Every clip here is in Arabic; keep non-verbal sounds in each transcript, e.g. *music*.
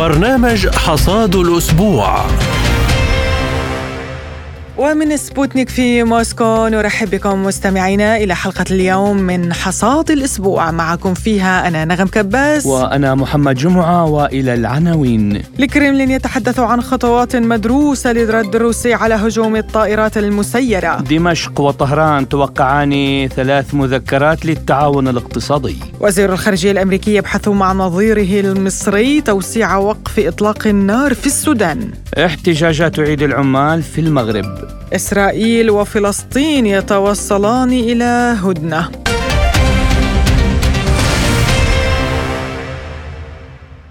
برنامج حصاد الأسبوع. ومن سبوتنيك في موسكو نرحب بكم مستمعينا إلى حلقة اليوم من حصاد الأسبوع. معكم فيها أنا نغم كباس. وأنا محمد جمعة وإلى العناوين. الكريملين يتحدث عن خطوات مدروسة للرد الروسي على هجوم الطائرات المسيرة. دمشق وطهران توقعان ثلاث مذكرات للتعاون الاقتصادي. وزير الخارجية الأمريكي يبحث مع نظيره المصري توسيع وقف إطلاق النار في السودان. احتجاجات عيد العمال في المغرب. إسرائيل وفلسطين يتوصلان إلى هدنة.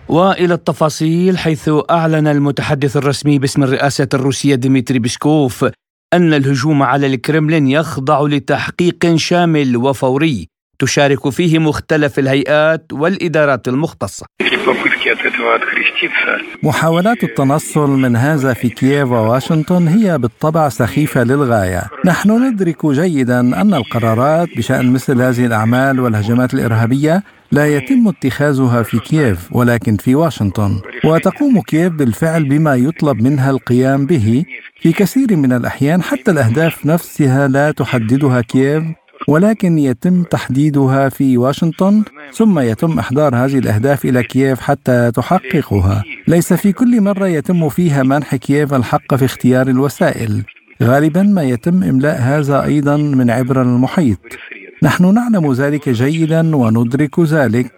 وإلى التفاصيل حيث أعلن المتحدث الرسمي باسم الرئاسة الروسية ديمتري بيسكوف أن الهجوم على الكرملين يخضع لتحقيق شامل وفوري. تشارك فيه مختلف الهيئات والإدارات المختصة. محاولات التنصل من هذا في كييف وواشنطن هي بالطبع سخيفة للغاية. نحن ندرك جيدا أن القرارات بشأن مثل هذه الأعمال والهجمات الإرهابية لا يتم اتخاذها في كييف ولكن في واشنطن وتقوم كييف بالفعل بما يطلب منها القيام به في كثير من الأحيان حتى الأهداف نفسها لا تحددها كييف ولكن يتم تحديدها في واشنطن ثم يتم إحضار هذه الأهداف إلى كييف حتى تحققها. ليس في كل مرة يتم فيها منح كييف الحق في اختيار الوسائل. غالبا ما يتم إملاء هذا أيضا من عبر المحيط. نحن نعلم ذلك جيدا وندرك ذلك.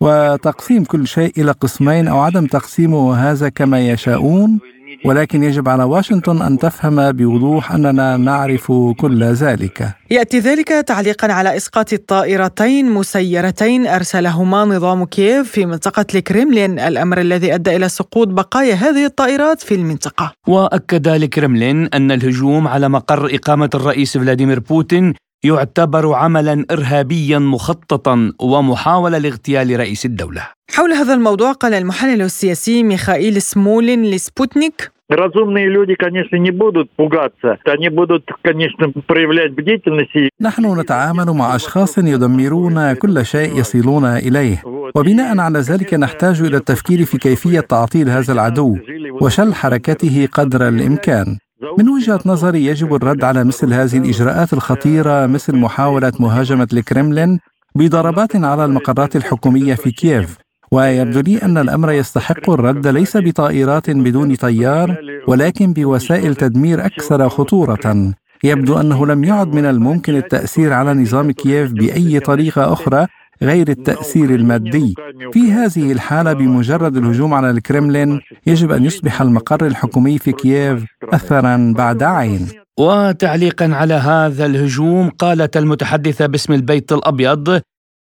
وتقسيم كل شيء إلى قسمين أو عدم تقسيمه هذا كما يشاءون ولكن يجب على واشنطن أن تفهم بوضوح أننا نعرف كل ذلك. يأتي ذلك تعليقا على إسقاط الطائرتين مسيرتين أرسلهما نظام كييف في منطقة الكريملين، الأمر الذي أدى إلى سقوط بقايا هذه الطائرات في المنطقة. وأكد الكريملين أن الهجوم على مقر إقامة الرئيس فلاديمير بوتين يعتبر عملا ارهابيا مخططا ومحاوله لاغتيال رئيس الدوله. حول هذا الموضوع قال المحلل السياسي ميخائيل سمولين لسبوتنيك Разумные люди, конечно, не будут пугаться. Они будут, конечно, проявлять бдительность. نحن نتعامل مع أشخاص يدمرون كل شيء يصلون إليه وبناء على ذلك نحتاج إلى التفكير في كيفية تعطيل هذا العدو وشل حركته قدر الإمكان من وجهة نظري يجب الرد على مثل هذه الإجراءات الخطيرة مثل محاولة مهاجمة الكرملين بضربات على المقرات الحكومية في كييف. ويبدو لي أن الأمر يستحق الرد ليس بطائرات بدون طيار ولكن بوسائل تدمير أكثر خطورة. يبدو أنه لم يعد من الممكن التأثير على نظام كييف بأي طريقة أخرى غير التأثير المادي. في هذه الحالة بمجرد الهجوم على الكرملين يجب أن يصبح المقر الحكومي في كييف أثرا بعد عين. وتعليقا على هذا الهجوم قالت المتحدثة باسم البيت الأبيض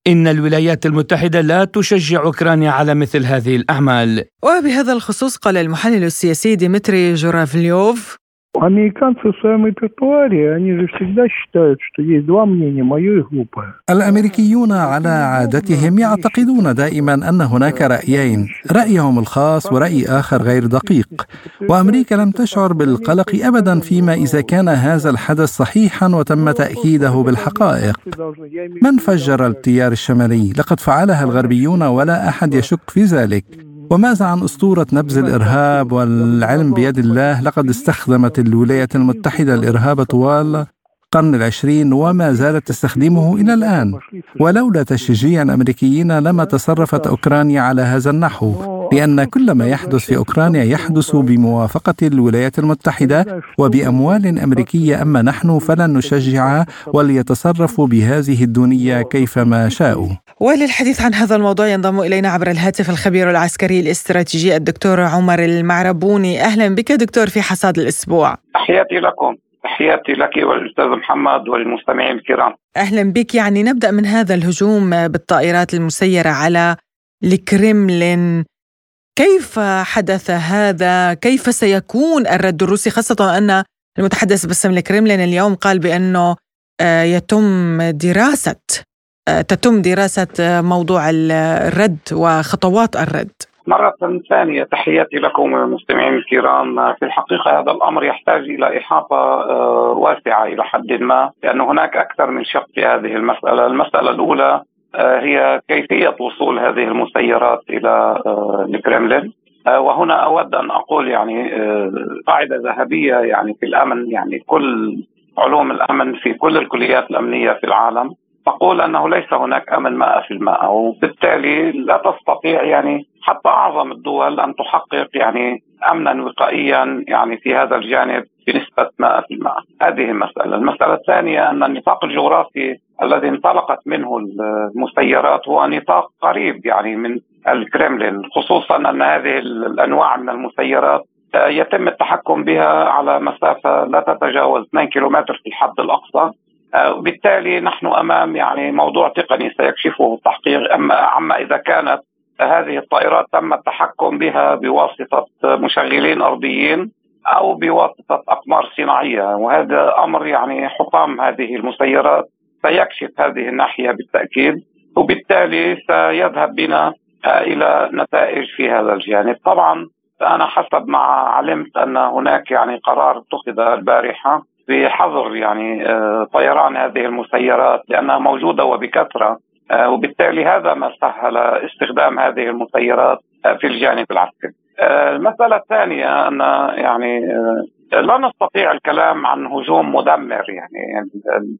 إن الولايات المتحدة لا تشجع أوكرانيا على مثل هذه الأعمال. وبهذا الخصوص قال المحلل السياسي ديمتري جورافليوف Американцы в своем репертуаре, они же всегда считают, что есть два мнения, мое и глупое. الأمريكيون على عادتهم يعتقدون دائما أن هناك رأيين رأيهم الخاص ورأي آخر غير دقيق وأمريكا لم تشعر بالقلق أبدا فيما إذا كان هذا الحدث صحيحا وتم تأكيده بالحقائق من فجر التيار الشمالي؟ لقد فعلها الغربيون ولا أحد يشك في ذلك وماذا عن أسطورة نبذ الإرهاب والعلم بيد الله؟ لقد استخدمت الولايات المتحدة الإرهاب طوال القرن العشرين وما زالت تستخدمه إلى الآن ولولا تشجيع الأمريكيين لما تصرفت أوكرانيا على هذا النحو. لأن كل ما يحدث في أوكرانيا يحدث بموافقة الولايات المتحدة وبأموال أمريكية أما نحن فلن نشجعها وليتصرفوا بهذه الدنيا كيفما شاءوا. وللحديث عن هذا الموضوع ينضم إلينا عبر الهاتف الخبير العسكري الاستراتيجي الدكتور عمر المعربوني. أهلا بك دكتور في حصاد الأسبوع. تحياتي لكم. تحياتي لك والأستاذ محمد والمستمعين الكرام. أهلا بك. يعني نبدأ من هذا الهجوم بالطائرات المسيرة على الكريملين كيف حدث هذا؟ كيف سيكون الرد الروسي؟ خاصة أن المتحدث باسم الكريملين اليوم قال بأنه آه، يتم دراسة آه، تتم دراسة موضوع الرد وخطوات الرد. مرة ثانية تحياتي لكم المستمعين الكرام. في الحقيقة هذا الأمر يحتاج إلى إحاطة آه، واسعة إلى حد ما لأن هناك أكثر من شق في هذه المسألة. المسألة الأولى آه، هي كيفية وصول هذه المسيرات إلى آه، الكرملين. وهنا أود أن أقول يعني قاعدة ذهبية يعني في الأمن يعني كل علوم الأمن في كل الكليات الأمنية في العالم تقول أنه ليس هناك في الماء وبالتالي لا تستطيع يعني حتى أعظم الدول أن تحقق يعني امنا وقائيا يعني في هذا الجانب. في الماء، هذه المساله، المسألة الثانية أن النطاق الجغرافي الذي انطلقت منه المسيرات هو نطاق قريب يعني من الكرملين خصوصا أن هذه الأنواع من المسيرات يتم التحكم بها على مسافة لا تتجاوز 2 كيلومتر في الحد الأقصى. وبالتالي نحن أمام يعني موضوع تقني سيكشفه التحقيق. اما عما إذا كانت هذه الطائرات تم التحكم بها بواسطة مشغلين أرضيين أو بواسطة أقمار صناعية وهذا أمر يعني حطام هذه المسيرات سيكشف هذه الناحية بالتأكيد وبالتالي سيذهب بنا إلى نتائج في هذا الجانب طبعا أنا حسب ما علمت أن هناك يعني قرار اتخذ البارحة بحظر يعني آه، طيران هذه المسيرات لأنها موجودة وبكثرة آه، وبالتالي هذا ما سهل استخدام هذه المسيرات آه، في الجانب العسكري. المسألة الثانية أن يعني لا نستطيع الكلام عن هجوم مدمر يعني.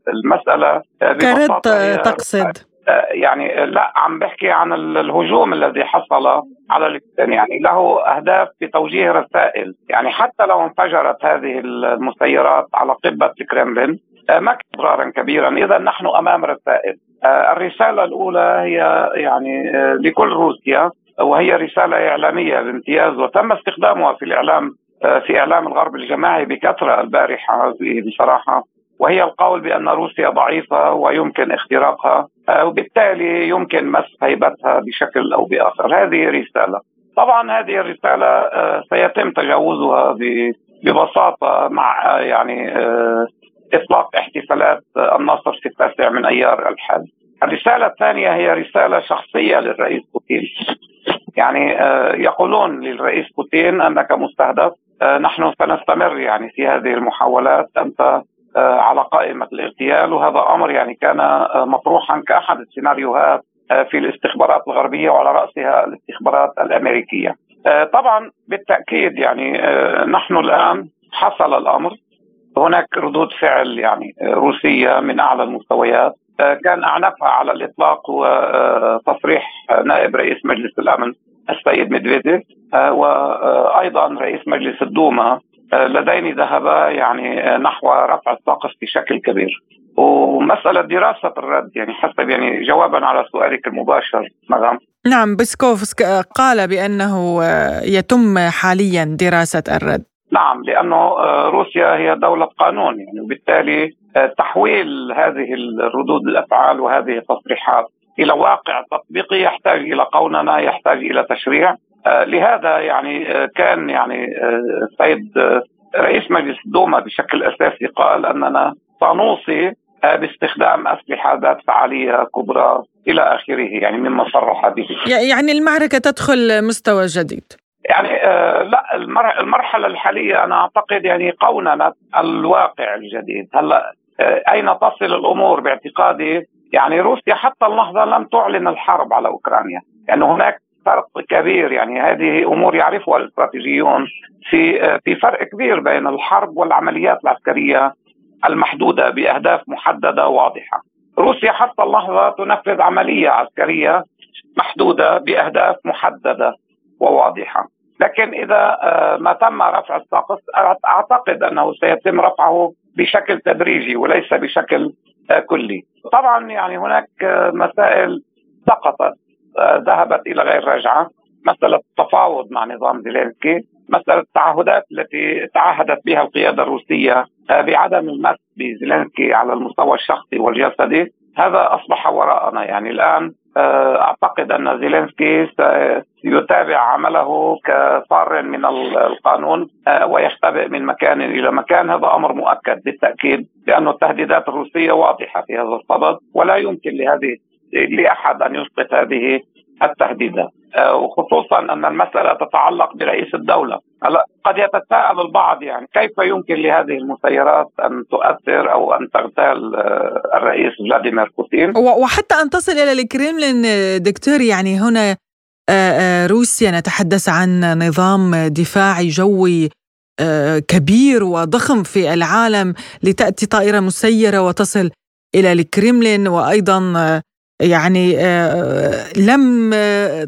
المسألة كرد تقصد. يعني لا عم بحكي عن الهجوم الذي حصل على يعني له أهداف في توجيه رسائل. يعني حتى لو انفجرت هذه المسيرات على قبة الكرملين آه، ما كان ضررا كبيرا. إذا نحن أمام رسائل. آه، الرسالة الأولى هي يعني آه، لكل روسيا. وهي رسالة إعلامية بامتياز وتم استخدامها في الإعلام في إعلام الغرب الجماعي بكثرة البارحة بصراحة. وهي القول بأن روسيا ضعيفة ويمكن اختراقها آه، وبالتالي يمكن مس هيبتها بشكل أو بآخر. هذه رسالة. طبعا هذه الرسالة آه، سيتم تجاوزها ببساطة مع آه، يعني إطلاق احتفالات النصر في التاسع من أيار الحج الرسالة الثانية هي رسالة شخصية للرئيس بوتين. يعني يقولون للرئيس بوتين أنك مستهدف. نحن سنستمر يعني في هذه المحاولات. أنت آه، على قائمة الاغتيال وهذا أمر يعني كان آه، مطروحا كأحد السيناريوهات آه، في الاستخبارات الغربية وعلى رأسها الاستخبارات الأمريكية. طبعا بالتأكيد يعني نحن الآن حصل الأمر. هناك ردود فعل يعني روسية من أعلى المستويات. كان أعنفها على الإطلاق هو تصريح نائب رئيس مجلس الأمن السيد ميدفيديف وأيضا رئيس مجلس الدوما لديني ذهبا يعني نحو رفع السقف بشكل كبير. ومسألة دراسة الرد يعني حسب يعني جوابا على سؤالك المباشر مدام نعم بسكوفسك قال بأنه يتم حاليا دراسة الرد. نعم لأنه روسيا هي دولة قانون يعني وبالتالي تحويل هذه الردود الأفعال وهذه التصريحات إلى واقع تطبيقي يحتاج إلى قوننة يحتاج إلى تشريع. آه، لهذا يعني آه، كان يعني آه، السيد رئيس مجلس الدوما بشكل أساسي قال أننا سنوصي باستخدام أسلحة ذات فعالية كبرى إلى آخره يعني مما صرح به. يعني المعركة تدخل مستوى جديد. يعني لا المرحلة الحالية أنا أعتقد يعني قوننه الواقع الجديد. هلأ أين تصل الأمور باعتقادي يعني روسيا حتى اللحظة لم تعلن الحرب على أوكرانيا يعني هناك فرق كبير يعني هذه أمور يعرفها الاستراتيجيون في في فرق كبير بين الحرب والعمليات العسكرية المحدودة بأهداف محددة واضحة. روسيا حتى اللحظة تنفذ عملية عسكرية محدودة بأهداف محددة وواضحة. لكن إذا آه، ما تم رفع السقف أعتقد أنه سيتم رفعه بشكل تدريجي وليس بشكل آه، كلي. طبعا يعني هناك آه، مسائل سقطت ذهبت إلى غير رجعة مسألة التفاوض مع نظام زيلينسكي مسألة التعهدات التي تعهدت بها القيادة الروسية آه، بعدم المس بزيلينسكي على المستوى الشخصي والجسدي هذا أصبح وراءنا يعني الآن آه، أعتقد أن زيلينسكي سيتابع عمله كفار من القانون آه، ويختبئ من مكان إلى مكان. هذا أمر مؤكد بالتأكيد لأن التهديدات الروسية واضحة في هذا الصدد ولا يمكن لهذه لأحد أن يسقط هذه التهديدات آه، وخصوصا أن المسألة تتعلق برئيس الدولة. هلا قد يتساءل البعض يعني كيف يمكن لهذه المسيرات أن تؤثر أو أن تغتال آه، الرئيس فلاديمير بوتين؟ وحتى أن تصل إلى الكريملين دكتور يعني هنا روسيا نتحدث عن نظام دفاعي جوي كبير وضخم في العالم لتأتي طائرة مسيرة وتصل إلى الكريملين وأيضا يعني لم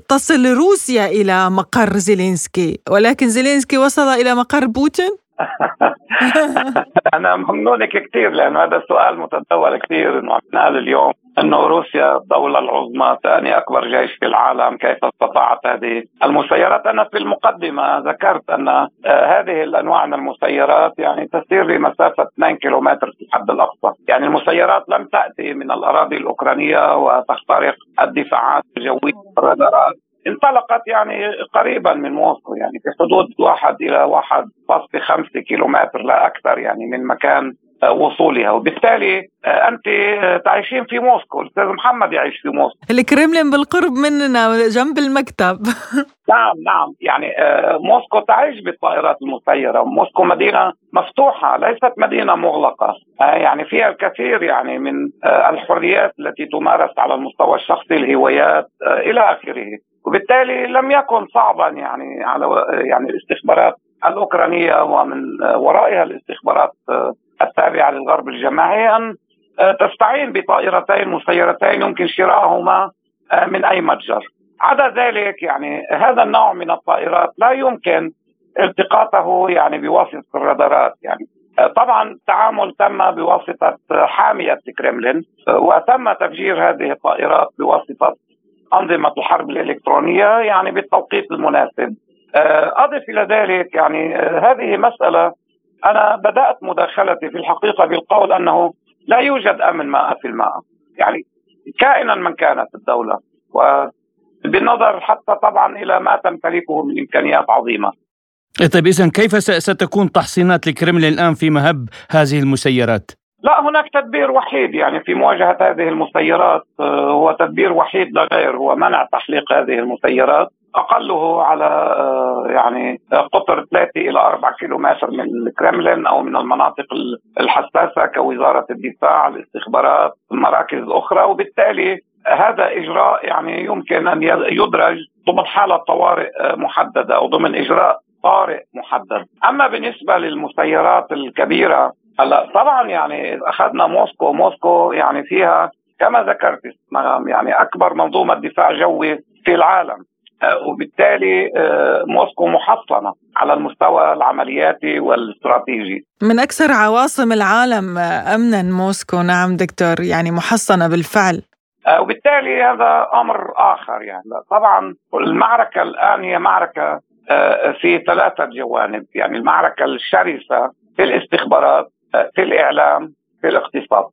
تصل روسيا إلى مقر زيلينسكي ولكن زيلينسكي وصل إلى مقر بوتين؟ *laughs* أنا ممنونك كثير لأنه هذا السؤال متداول كثير إنه عم اليوم إنه روسيا الدولة العظمى ثاني أكبر جيش في العالم كيف استطاعت هذه المسيرات؟ أنا في المقدمة ذكرت أن آه، هذه الأنواع من المسيرات يعني تسير بمسافة 2 كيلومتر في الحد الأقصى. يعني المسيرات لم تأتي من الأراضي الأوكرانية وتخترق الدفاعات الجوية والرادارات. انطلقت يعني قريبا من موسكو يعني في حدود واحد إلى واحد فاصل خمسة كيلومتر لا أكثر يعني من مكان وصولها. وبالتالي آه، أنت آه، تعيشين في موسكو. الاستاذ محمد يعيش في موسكو. الكريملين بالقرب مننا جنب المكتب. *laughs* نعم نعم. يعني آه، موسكو تعيش بالطائرات المسيرة. موسكو مدينة مفتوحة ليست مدينة مغلقة. يعني فيها الكثير يعني من الحريات التي تمارس على المستوى الشخصي الهوايات إلى آخره. وبالتالي لم يكن صعبا يعني على يعني الاستخبارات الأوكرانية ومن ورائها الاستخبارات التابعه للغرب الجماعي أن تستعين بطائرتين مسيرتين يمكن شرائهما من أي متجر. عدا ذلك يعني هذا النوع من الطائرات لا يمكن التقاطه يعني بواسطة الرادارات يعني طبعا التعامل تم بواسطة حامية الكرملين وتم تفجير هذه الطائرات بواسطة أنظمة الحرب الإلكترونية يعني بالتوقيت المناسب. آه، أضف إلى ذلك يعني آه، هذه مسألة أنا بدأت مداخلتي في الحقيقة بالقول أنه لا يوجد أمن ماء في الماء. يعني كائنا من كانت الدولة وبالنظر حتى طبعا إلى ما تمتلكه من إمكانيات عظيمة. طيب إذا كيف ستكون تحصينات الكرملين الآن في مهب هذه المسيرات؟ لا هناك تدبير وحيد. يعني في مواجهة هذه المسيرات آه، هو تدبير وحيد لا غير. هو منع تحليق هذه المسيرات. أقله على آه، يعني قطر 3 إلى 4 كيلومتر من الكرملين أو من المناطق الحساسة كوزارة الدفاع الاستخبارات المراكز الأخرى. وبالتالي هذا إجراء يعني يمكن أن يدرج ضمن حالة طوارئ آه، محددة أو ضمن إجراء طارئ محدد. أما بالنسبة للمسيرات الكبيرة هلا طبعا يعني أخذنا موسكو موسكو يعني فيها كما ذكرت يعني أكبر منظومة دفاع جوي في العالم. آه، وبالتالي آه، موسكو محصنة على المستوى العملياتي والاستراتيجي. من أكثر عواصم العالم آه، امنا موسكو. نعم دكتور يعني محصنة بالفعل. وبالتالي هذا أمر آخر يعني. طبعا المعركة الآن هي معركة في ثلاثة جوانب. يعني المعركة الشرسة في الاستخبارات في الإعلام في الاقتصاد.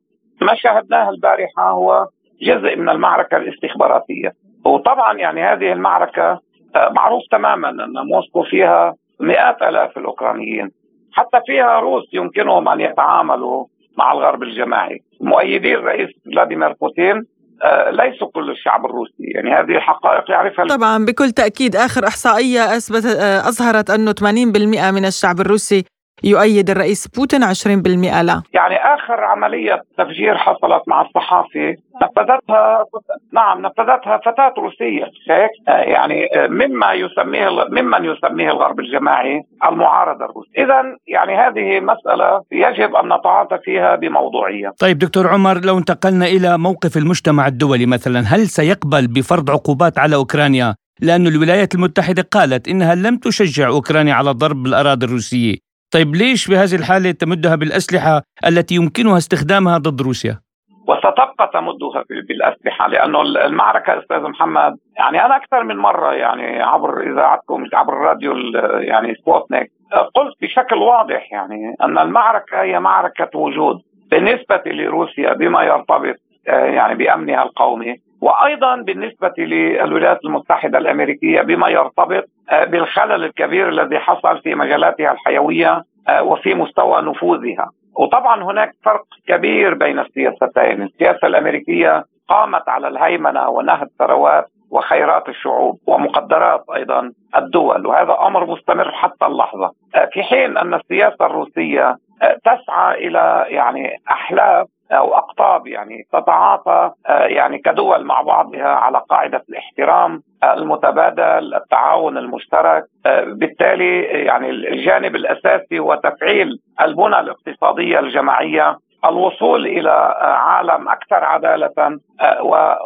ما شاهدناه البارحة هو جزء من المعركة الاستخباراتية. وطبعا يعني هذه المعركة آه، معروف تماما أن موسكو فيها مئات آلاف الأوكرانيين. حتى فيها روس يمكنهم أن يتعاملوا مع الغرب الجماعي. مؤيدي الرئيس فلاديمير بوتين آه، ليسوا كل الشعب الروسي. يعني هذه الحقائق يعرفها طبعا بكل تأكيد آخر إحصائية أثبت آه، أظهرت أنه 80% من الشعب الروسي يؤيد الرئيس بوتين 20% لا. يعني آخر عملية تفجير حصلت مع الصحافي نفذتها نعم نفذتها فتاة روسية هيك يعني مما يسميه ممن يسميه الغرب الجماعي المعارضة الروسية إذا يعني هذه مسألة يجب أن نتعاطى فيها بموضوعية. طيب دكتور عمر لو انتقلنا إلى موقف المجتمع الدولي مثلا هل سيقبل بفرض عقوبات على أوكرانيا؟ لأن الولايات المتحدة قالت إنها لم تشجع أوكرانيا على ضرب الأراضي الروسية. طيب ليش بهذه الحالة تمدها بالأسلحة التي يمكنها استخدامها ضد روسيا؟ وستبقى تمدها بالأسلحة لأنه المعركة أستاذ محمد يعني أنا أكثر من مرة يعني عبر إذاعتكم عبر الراديو يعني سبوتنيك قلت بشكل واضح يعني أن المعركة هي معركة وجود بالنسبة لروسيا بما يرتبط يعني بأمنها القومي وأيضا بالنسبة للولايات المتحدة الأمريكية بما يرتبط آه، بالخلل الكبير الذي حصل في مجالاتها الحيوية آه، وفي مستوى نفوذها. وطبعا هناك فرق كبير بين السياستين. السياسة الأمريكية قامت على الهيمنة ونهب ثروات وخيرات الشعوب ومقدرات أيضا الدول وهذا أمر مستمر حتى اللحظة. آه، في حين أن السياسة الروسية تسعى إلى يعني أحلاف أو أقطاب يعني تتعاطى يعني كدول مع بعضها على قاعدة الاحترام المتبادل التعاون المشترك بالتالي يعني الجانب الأساسي هو تفعيل البنى الاقتصادية الجماعية الوصول إلى عالم أكثر عدالة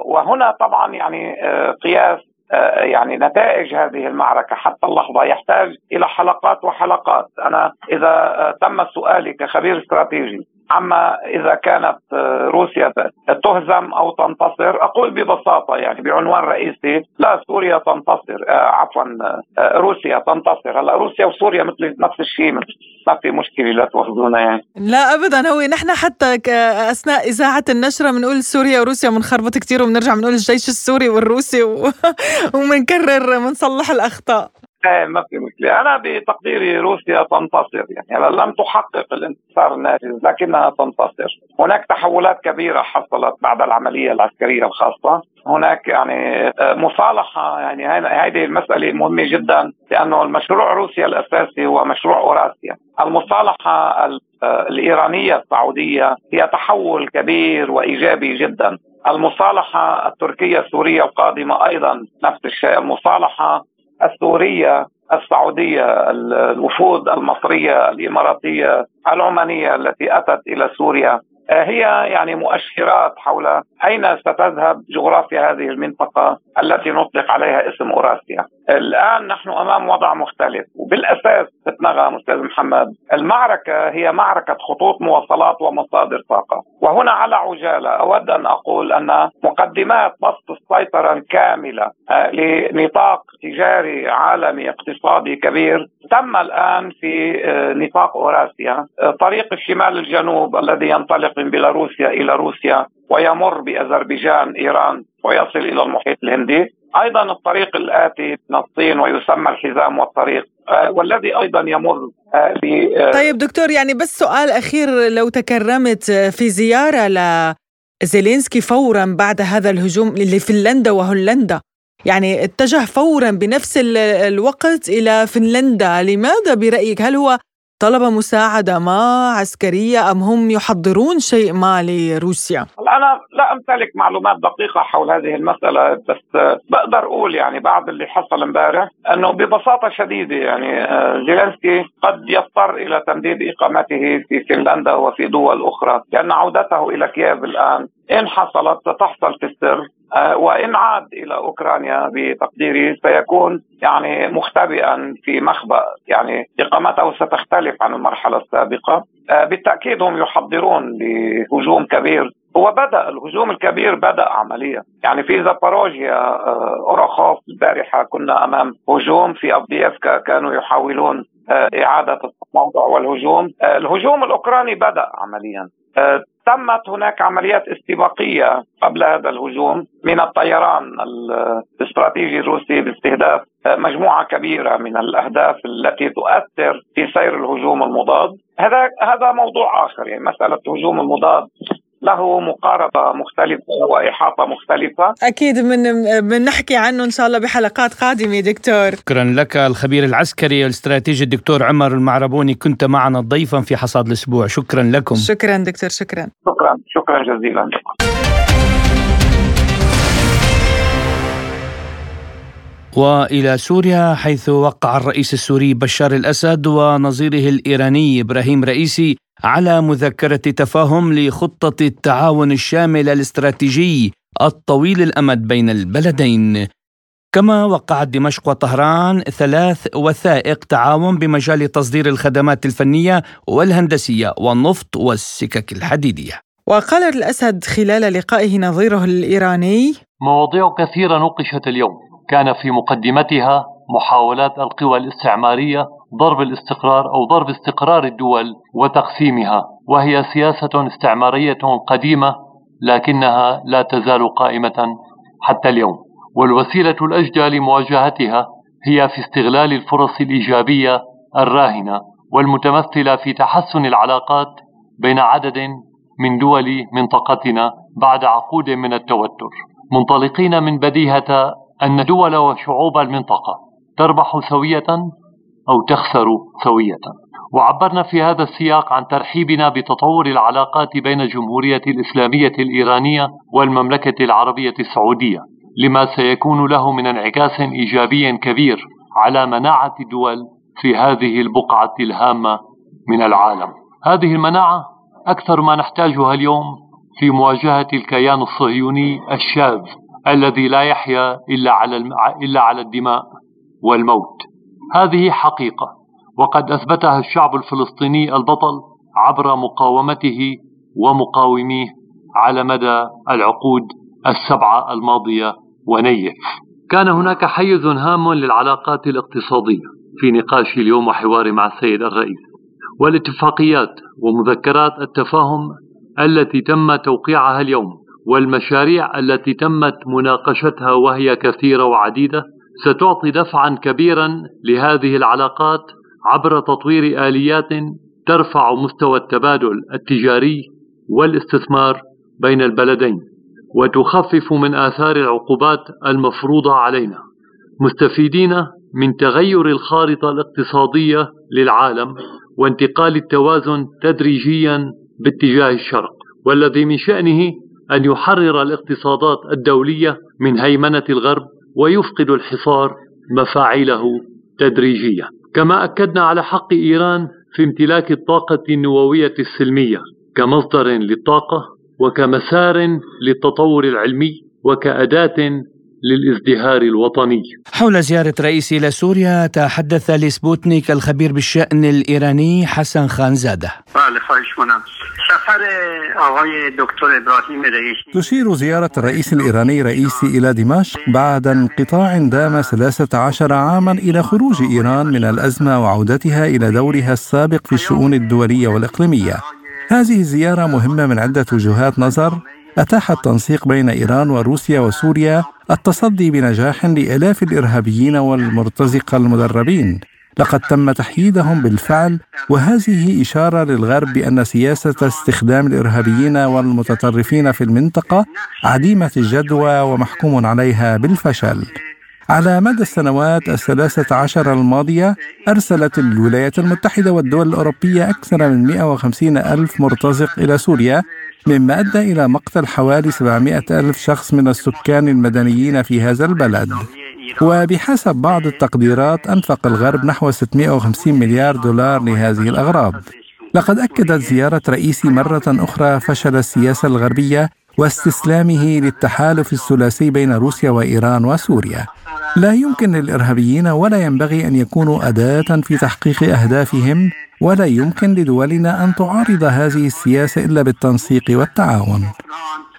وهنا طبعا يعني قياس يعني نتائج هذه المعركة حتى اللحظة يحتاج إلى حلقات وحلقات، أنا إذا تم سؤالي كخبير استراتيجي عما إذا كانت روسيا تهزم أو تنتصر أقول ببساطة يعني بعنوان رئيسي لا سوريا تنتصر آه عفوا آه روسيا تنتصر. هلأ روسيا وسوريا مثل نفس الشيء ما في مشكلة لا تواخذونا يعني. لا ابدا. هو نحن حتى أثناء اذاعه النشرة بنقول سوريا وروسيا بنخربط كثير وبنرجع بنقول الجيش السوري والروسي وبنكرر *laughs* بنصلح الأخطاء. ما في مشكلة. أنا بتقديري روسيا تنتصر يعني. لم تحقق الانتصار الناجز لكنها تنتصر. هناك تحولات كبيرة حصلت بعد العملية العسكرية الخاصة. هناك يعني آه، مصالحة يعني. هذه المسألة مهمة جدا لأنه المشروع روسيا الأساسي هو مشروع أوراسيا. المصالحة آه، الإيرانية السعودية هي تحول كبير وإيجابي جدا. المصالحة التركية السورية القادمة أيضا نفس الشيء. المصالحة السورية السعودية الوفود المصرية الإماراتية العمانية التي أتت إلى سوريا. هي يعني مؤشرات حول أين ستذهب جغرافيا هذه المنطقة التي نطلق عليها اسم أوراسيا. الآن نحن أمام وضع مختلف وبالأساس نغم أستاذ محمد المعركة هي معركة خطوط مواصلات ومصادر طاقة وهنا على عجالة أود أن أقول أن مقدمات بسط السيطرة الكاملة آه، لنطاق تجاري عالمي اقتصادي كبير تم الآن في آه، نطاق أوراسيا. طريق الشمال الجنوب الذي ينطلق من بيلاروسيا إلى روسيا ويمر بأذربيجان إيران ويصل إلى المحيط الهندي. أيضا الطريق الآتي من الصين ويسمى الحزام والطريق آه، والذي أيضا يمر آه، ب آه، طيب دكتور يعني بس سؤال أخير لو تكرمت في زيارة لزيلينسكي فورا بعد هذا الهجوم لفنلندا وهولندا يعني اتجه فورا بنفس الوقت إلى فنلندا لماذا برأيك هل هو طلب مساعدة ما عسكرية أم هم يحضرون شيء ما لروسيا؟ أنا لا أمتلك معلومات دقيقة حول هذه المسألة بس بقدر أقول يعني بعد اللي حصل امبارح أنه ببساطة شديدة يعني آه، زيلينسكي قد يضطر إلى تمديد إقامته في فنلندا وفي دول أخرى لأن عودته إلى كييف الآن إن حصلت ستحصل في السر آه، وإن عاد إلى أوكرانيا بتقديري سيكون يعني مختبئا في مخبأ يعني إقامته ستختلف عن المرحلة السابقة. آه، بالتأكيد هم يحضرون لهجوم كبير. هو بدأ الهجوم الكبير بدأ عمليا. يعني في زاباروجيا آه، أوراخوف البارحة كنا أمام هجوم في ابديفكا كانوا يحاولون إعادة الموضوع والهجوم. الهجوم الأوكراني بدأ عمليا. تمت هناك عمليات استباقية قبل هذا الهجوم من الطيران الاستراتيجي الروسي باستهداف مجموعة كبيرة من الأهداف التي تؤثر في سير الهجوم المضاد. هذا هذا موضوع آخر يعني مسألة الهجوم المضاد له مقاربة مختلفة وإحاطة مختلفة. أكيد من بنحكي عنه إن شاء الله بحلقات قادمة دكتور. شكرا لك الخبير العسكري الاستراتيجي الدكتور عمر المعربوني كنت معنا ضيفا في حصاد الأسبوع. شكرا لكم. شكرا دكتور شكرا. شكرا شكرا جزيلا. وإلى سوريا حيث وقع الرئيس السوري بشار الأسد ونظيره الإيراني إبراهيم رئيسي على مذكرة تفاهم لخطة التعاون الشامل الاستراتيجي الطويل الأمد بين البلدين. كما وقعت دمشق وطهران ثلاث وثائق تعاون بمجال تصدير الخدمات الفنية والهندسية والنفط والسكك الحديدية. وقال الأسد خلال لقائه نظيره الإيراني مواضيع كثيرة نوقشت اليوم. كان في مقدمتها محاولات القوى الاستعمارية ضرب الاستقرار أو ضرب استقرار الدول وتقسيمها وهي سياسة استعمارية قديمة لكنها لا تزال قائمة حتى اليوم. والوسيلة الأجدى لمواجهتها هي في استغلال الفرص الإيجابية الراهنة والمتمثلة في تحسن العلاقات بين عدد من دول منطقتنا بعد عقود من التوتر. منطلقين من بديهة أن دول وشعوب المنطقة تربح سوية أو تخسر سوية. وعبرنا في هذا السياق عن ترحيبنا بتطور العلاقات بين الجمهورية الإسلامية الإيرانية والمملكة العربية السعودية لما سيكون له من انعكاس إيجابي كبير على مناعة الدول في هذه البقعة الهامة من العالم. هذه المناعة أكثر ما نحتاجها اليوم في مواجهة الكيان الصهيوني الشاذ الذي لا يحيا إلا على إلا على الدماء والموت. هذه حقيقة وقد أثبتها الشعب الفلسطيني البطل عبر مقاومته ومقاوميه على مدى العقود السبعة الماضية ونيف. كان هناك حيز هام للعلاقات الاقتصادية في نقاشي اليوم وحواري مع السيد الرئيس والاتفاقيات ومذكرات التفاهم التي تم توقيعها اليوم. والمشاريع التي تمت مناقشتها وهي كثيرة وعديدة ستعطي دفعا كبيرا لهذه العلاقات عبر تطوير آليات ترفع مستوى التبادل التجاري والاستثمار بين البلدين وتخفف من آثار العقوبات المفروضة علينا. مستفيدين من تغير الخارطة الاقتصادية للعالم وانتقال التوازن تدريجيا باتجاه الشرق والذي من شأنه أن يحرر الاقتصادات الدولية من هيمنة الغرب ويفقد الحصار مفاعيله تدريجيا. كما أكدنا على حق إيران في امتلاك الطاقة النووية السلمية كمصدر للطاقة وكمسار للتطور العلمي وكأداة للازدهار الوطني. حول زيارة رئيس إلى سوريا تحدث لسبوتنيك الخبير بالشأن الإيراني حسن خانزادة تشير زيارة الرئيس الإيراني رئيسي إلى دمشق بعد انقطاع دام 13 عاما إلى خروج إيران من الأزمة وعودتها إلى دورها السابق في الشؤون الدولية والإقليمية. هذه الزيارة مهمة من عدة وجهات نظر. أتاح التنسيق بين إيران وروسيا وسوريا التصدي بنجاح لآلاف الإرهابيين والمرتزقة المدربين. لقد تم تحييدهم بالفعل وهذه إشارة للغرب بأن سياسة استخدام الإرهابيين والمتطرفين في المنطقة عديمة الجدوى ومحكوم عليها بالفشل. على مدى السنوات الثلاثة عشر الماضية أرسلت الولايات المتحدة والدول الأوروبية أكثر من 150 ألف مرتزق إلى سوريا مما أدى إلى مقتل حوالي 700 ألف شخص من السكان المدنيين في هذا البلد. وبحسب بعض التقديرات أنفق الغرب نحو 650 مليار دولار لهذه الأغراض. لقد أكدت زيارة رئيسي مرة أخرى فشل السياسة الغربية واستسلامه للتحالف الثلاثي بين روسيا وإيران وسوريا. لا يمكن للإرهابيين ولا ينبغي أن يكونوا أداة في تحقيق أهدافهم ولا يمكن لدولنا أن تعارض هذه السياسة إلا بالتنسيق والتعاون.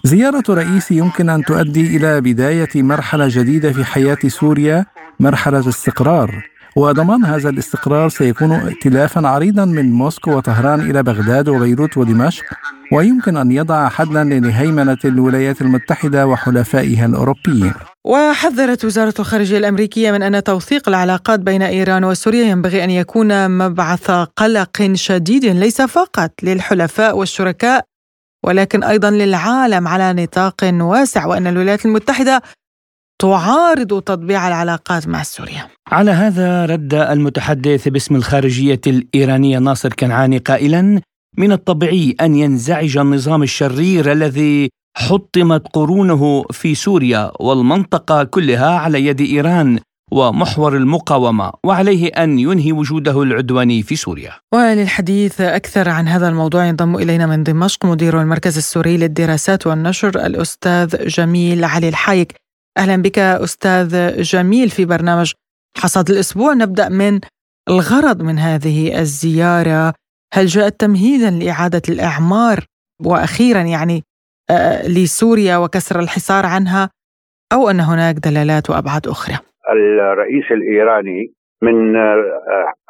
زيارة رئيسي يمكن أن تؤدي إلى بداية مرحلة جديدة في حياة سوريا مرحلة استقرار وضمان هذا الاستقرار سيكون ائتلافا عريضا من موسكو وطهران إلى بغداد وبيروت ودمشق ويمكن أن يضع حدا لهيمنة الولايات المتحدة وحلفائها الأوروبيين. وحذرت وزارة الخارجية الأمريكية من أن توثيق العلاقات بين إيران وسوريا ينبغي أن يكون مبعث قلق شديد ليس فقط للحلفاء والشركاء ولكن أيضا للعالم على نطاق واسع وأن الولايات المتحدة تعارض تطبيع العلاقات مع سوريا. على هذا رد المتحدث باسم الخارجية الإيرانية ناصر كنعاني قائلا من الطبيعي أن ينزعج النظام الشرير الذي حطمت قرونه في سوريا والمنطقة كلها على يد إيران ومحور المقاومة وعليه أن ينهي وجوده العدواني في سوريا. وللحديث أكثر عن هذا الموضوع ينضم إلينا من دمشق مدير المركز السوري للدراسات والنشر الأستاذ جميل علي الحايك. أهلا بك أستاذ جميل في برنامج حصاد الأسبوع. نبدأ من الغرض من هذه الزيارة. هل جاءت تمهيدا لإعادة الإعمار وأخيرا يعني آه، لسوريا وكسر الحصار عنها أو أن هناك دلالات وأبعاد أخرى؟ الرئيس الإيراني من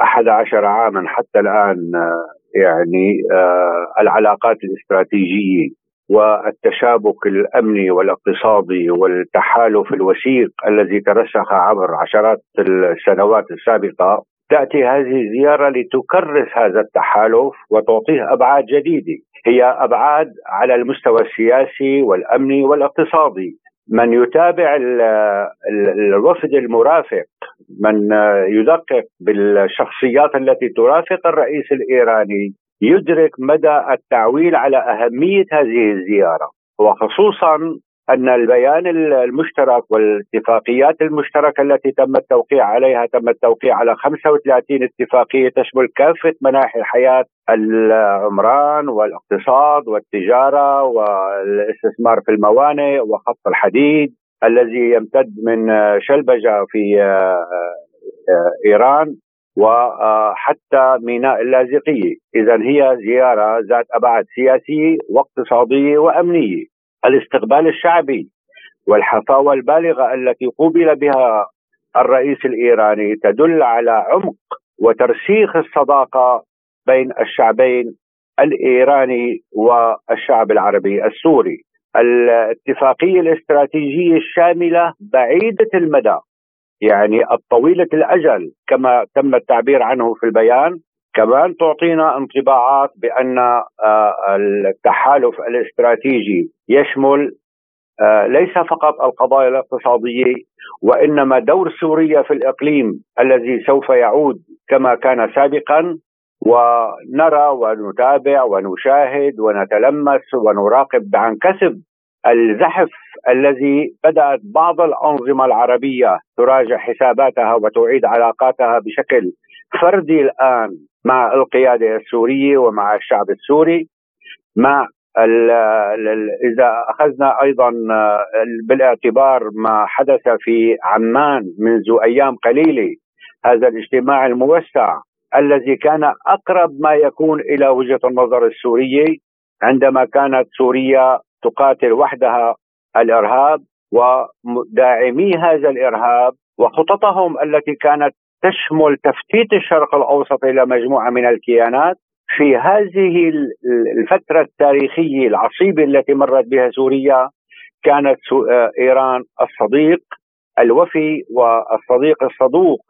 11 آه، عاما حتى الآن آه، يعني العلاقات الاستراتيجية والتشابك الامني والاقتصادي والتحالف الوثيق الذي ترسخ عبر عشرات السنوات السابقة تأتي هذه الزيارة لتكرس هذا التحالف وتعطيه أبعاد جديدة. هي أبعاد على المستوى السياسي والأمني والاقتصادي. من يتابع الوفد المرافق من يدقق بالشخصيات التي ترافق الرئيس الإيراني يدرك مدى التعويل على أهمية هذه الزيارة وخصوصا أن البيان المشترك والاتفاقيات المشتركة التي تم التوقيع عليها تم التوقيع على 35 اتفاقية تشمل كافة مناحي الحياة العمران والاقتصاد والتجارة والاستثمار في الموانئ وخط الحديد الذي يمتد من شلبجة في إيران. وحتى ميناء اللاذقيه، اذا هي زيارة ذات أبعاد سياسيه واقتصاديه وامنيه. الاستقبال الشعبي والحفاوة البالغة التي قوبل بها الرئيس الإيراني تدل على عمق وترسيخ الصداقة بين الشعبين الإيراني والشعب العربي السوري. الاتفاقية الاستراتيجية الشاملة بعيدة المدى يعني الطويلة الأجل كما تم التعبير عنه في البيان كمان تعطينا انطباعات بأن آه، التحالف الاستراتيجي يشمل آه، ليس فقط القضايا الاقتصادية وإنما دور سوريا في الإقليم الذي سوف يعود كما كان سابقا. ونرى ونتابع ونشاهد ونتلمس ونراقب عن كسب الزحف الذي بدأت بعض الأنظمة العربية تراجع حساباتها وتعيد علاقاتها بشكل فردي الآن مع القيادة السورية ومع الشعب السوري مع إذا أخذنا أيضا بالاعتبار ما حدث في عمان منذ أيام قليلة هذا الاجتماع الموسع الذي كان أقرب ما يكون إلى وجهة النظر السورية عندما كانت سوريا تقاتل وحدها الإرهاب وداعمي هذا الإرهاب وخططهم التي كانت تشمل تفتيت الشرق الأوسط إلى مجموعة من الكيانات في هذه الفترة التاريخية العصيبة التي مرت بها سوريا كانت إيران الصديق الوفي والصديق الصدوق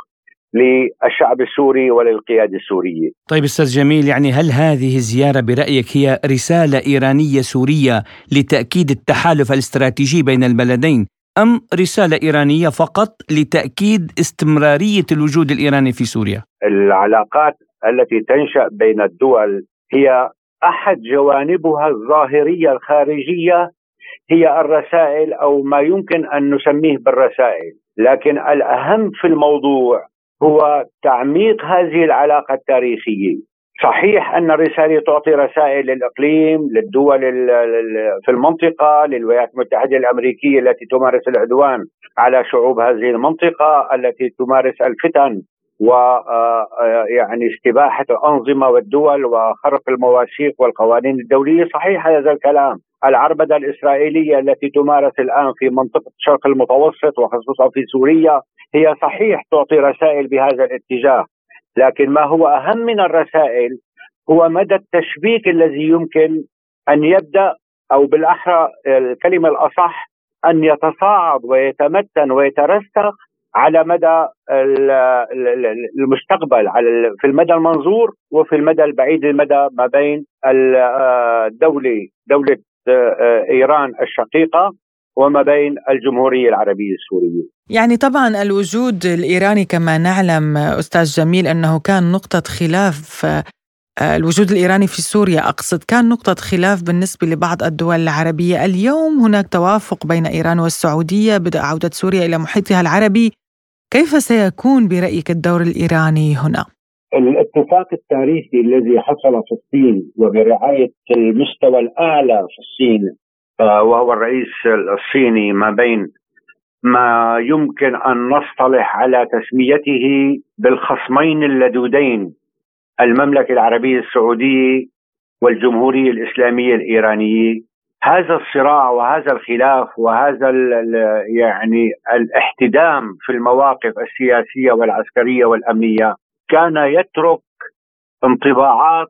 للشعب السوري وللقيادة السورية. طيب أستاذ جميل يعني هل هذه الزيارة برأيك هي رسالة إيرانية سورية لتأكيد التحالف الاستراتيجي بين البلدين أم رسالة إيرانية فقط لتأكيد استمرارية الوجود الإيراني في سوريا؟ العلاقات التي تنشأ بين الدول هي أحد جوانبها الظاهرية الخارجية هي الرسائل أو ما يمكن أن نسميه بالرسائل، لكن الأهم في الموضوع هو تعميق هذه العلاقة التاريخية. صحيح أن الرسالة تعطي رسائل للإقليم للدول في المنطقة للولايات المتحدة الأمريكية التي تمارس العدوان على شعوب هذه المنطقة التي تمارس الفتن و آه، آه، يعني استباحة الأنظمة والدول وخرق المواثيق والقوانين الدولية. صحيح هذا الكلام. العربدة الإسرائيلية التي تمارس الآن في منطقة الشرق المتوسط وخصوصا في سوريا هي صحيح تعطي رسائل بهذا الاتجاه لكن ما هو أهم من الرسائل هو مدى التشبيك الذي يمكن أن يبدأ أو بالأحرى الكلمة الأصح أن يتصاعد ويتمتن ويترسخ على مدى المستقبل على في المدى المنظور وفي المدى البعيد المدى ما بين الدولة دولة إيران الشقيقة وما بين الجمهورية العربية السورية. يعني طبعا الوجود الإيراني كما نعلم أستاذ جميل أنه كان نقطة خلاف الوجود الإيراني في سوريا أقصد كان نقطة خلاف بالنسبة لبعض الدول العربية، اليوم هناك توافق بين إيران والسعودية بدء عودة سوريا إلى محيطها العربي، كيف سيكون برأيك الدور الإيراني هنا؟ الاتفاق التاريخي الذي حصل في الصين وبرعاية المستوى الأعلى في الصين آه، وهو الرئيس الصيني ما بين ما يمكن أن نصطلح على تسميته بالخصمين اللدودين المملكة العربية السعودية والجمهورية الإسلامية الإيرانية. هذا الصراع وهذا الخلاف وهذا يعني الاحتدام في المواقف السياسية والعسكرية والأمنية كان يترك انطباعات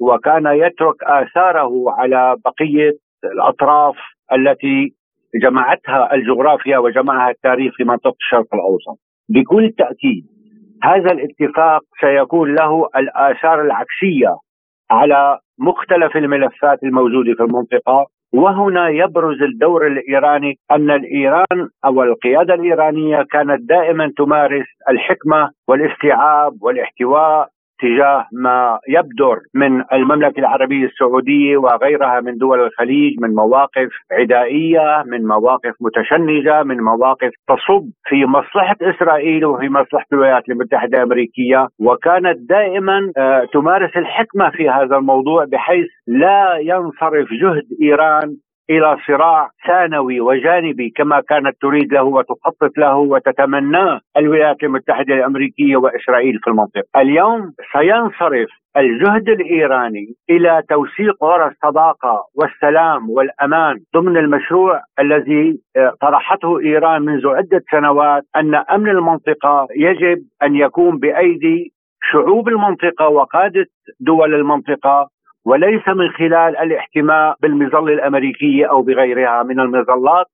وكان يترك آثاره على بقية الأطراف التي جمعتها الجغرافيا وجمعها التاريخ في منطقة الشرق الأوسط. بكل تأكيد هذا الاتفاق سيكون له الآثار العكسية على مختلف الملفات الموجودة في المنطقة وهنا يبرز الدور الإيراني أن الإيران أو القيادة الإيرانية كانت دائما تمارس الحكمة والاستيعاب والاحتواء تجاه ما يبدر من المملكة العربية السعودية وغيرها من دول الخليج من مواقف عدائية، من مواقف متشنجة، من مواقف تصب في مصلحة إسرائيل وفي مصلحة الولايات المتحدة الأمريكية، وكانت دائما آه، تمارس الحكمة في هذا الموضوع بحيث لا ينصرف جهد إيران إلى صراع ثانوي وجانبي كما كانت تريد له وتخطط له وتتمناه الولايات المتحدة الأمريكية وإسرائيل في المنطقة. اليوم سينصرف الجهد الإيراني إلى توثيق غرى الصداقه والسلام والأمان ضمن المشروع الذي آه، طرحته إيران منذ عدة سنوات أن أمن المنطقة يجب أن يكون بأيدي شعوب المنطقة وقادة دول المنطقة وليس من خلال الاحتماء بالمظلة الأمريكية أو بغيرها من المظلات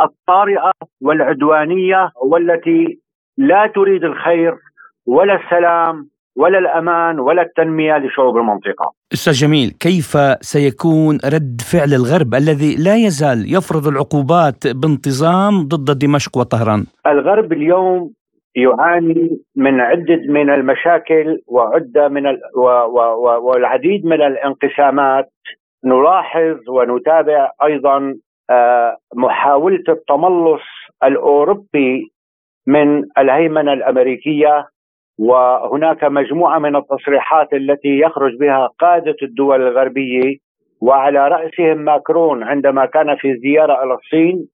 الطارئة والعدوانية والتي لا تريد الخير ولا السلام ولا الأمان ولا التنمية لشعوب المنطقة. أستاذ جميل، كيف سيكون رد فعل الغرب الذي لا يزال يفرض العقوبات بانتظام ضد دمشق وطهران؟ الغرب اليوم يعاني من عدة من المشاكل وعدة من ال و و والعديد من الانقسامات. نلاحظ ونتابع أيضا آه، محاولة التملص الأوروبي من الهيمنة الأمريكية وهناك مجموعة من التصريحات التي يخرج بها قادة الدول الغربية وعلى رأسهم ماكرون عندما كان في زيارة إلى الصين.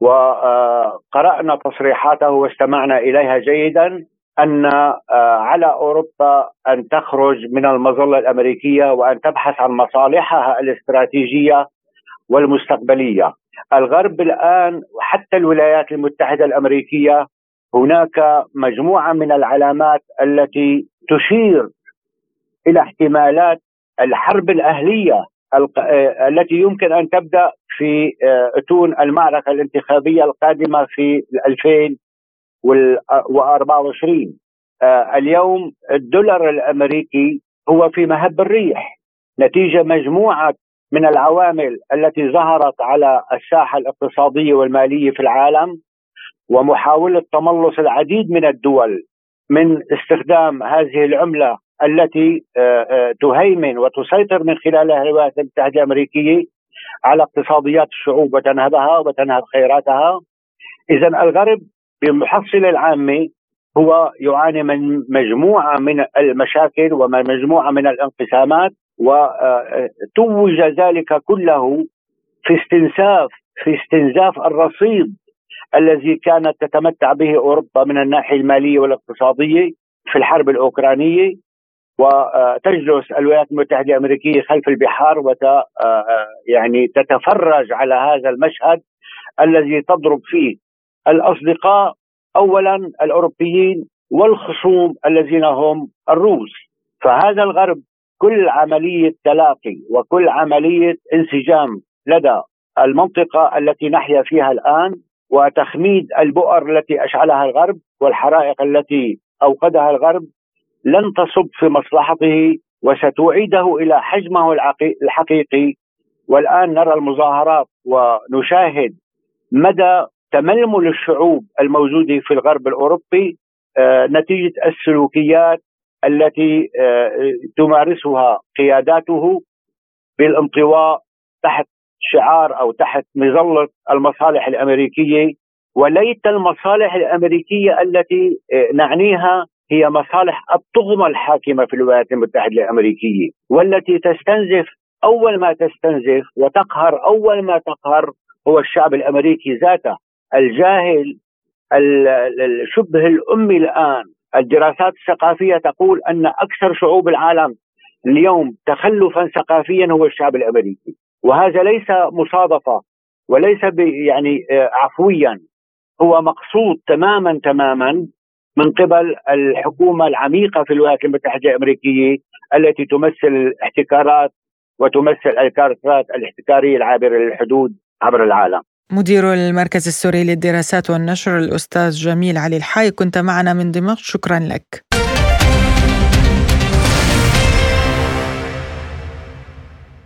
وقرأنا تصريحاته واستمعنا إليها جيدا أن آه، على أوروبا أن تخرج من المظلة الأمريكية وأن تبحث عن مصالحها الاستراتيجية والمستقبلية. الغرب الآن وحتى الولايات المتحدة الأمريكية هناك مجموعة من العلامات التي تشير إلى احتمالات الحرب الأهلية التي يمكن أن تبدأ في آه، أتون المعركة الانتخابية القادمة في 2024 آه، اليوم الدولار الأمريكي هو في مهب الريح نتيجة مجموعة من العوامل التي ظهرت على الساحة الاقتصادية والمالية في العالم ومحاولة تملص العديد من الدول من استخدام هذه العملة التي آه، آه، تهيمن وتسيطر من خلالها الولايات المتحده الامريكيه على اقتصاديات الشعوب وتنهبها وتنهب خيراتها. إذا الغرب بالمحصله العامه هو يعاني من مجموعة من المشاكل ومجموعة من الانقسامات وتوج آه، ذلك كله في استنساف في استنزاف الرصيد الذي كانت تتمتع به أوروبا من الناحية المالية والاقتصادية في الحرب الأوكرانية. وتجلس الولايات المتحدة الأمريكية خلف البحار وت يعني تتفرج على هذا المشهد الذي تضرب فيه الأصدقاء اولا الأوروبيين والخصوم الذين هم الروس. فهذا الغرب كل عملية تلاقي وكل عملية انسجام لدى المنطقة التي نحيا فيها الآن وتخميد البؤر التي أشعلها الغرب والحرائق التي أوقدها الغرب لن تصب في مصلحته وستعيده إلى حجمه الحقيقي. والآن نرى المظاهرات ونشاهد مدى تململ الشعوب الموجوده في الغرب الأوروبي آه، نتيجة السلوكيات التي آه، تمارسها قياداته بالانطواء تحت شعار أو تحت مظلة المصالح الأمريكية. وليت المصالح الأمريكية التي آه، نعنيها هي مصالح الطغمة الحاكمة في الولايات المتحدة الأمريكية والتي تستنزف أول ما تستنزف وتقهر أول ما تقهر هو الشعب الأمريكي ذاته. الجاهل شبه الأمي الآن الدراسات الثقافية تقول أن أكثر شعوب العالم اليوم تخلفا ثقافيا هو الشعب الأمريكي. وهذا ليس مصادفة وليس يعني آه، عفويا هو مقصود تماما تماما من قبل الحكومة العميقة في الولايات المتحدة الأمريكية التي تمثل الاحتكارات وتمثل الكارثات الاحتكارية العابره للحدود عبر العالم. مدير المركز السوري للدراسات والنشر الأستاذ جميل علي الحاي كنت معنا من دمشق شكرا لك.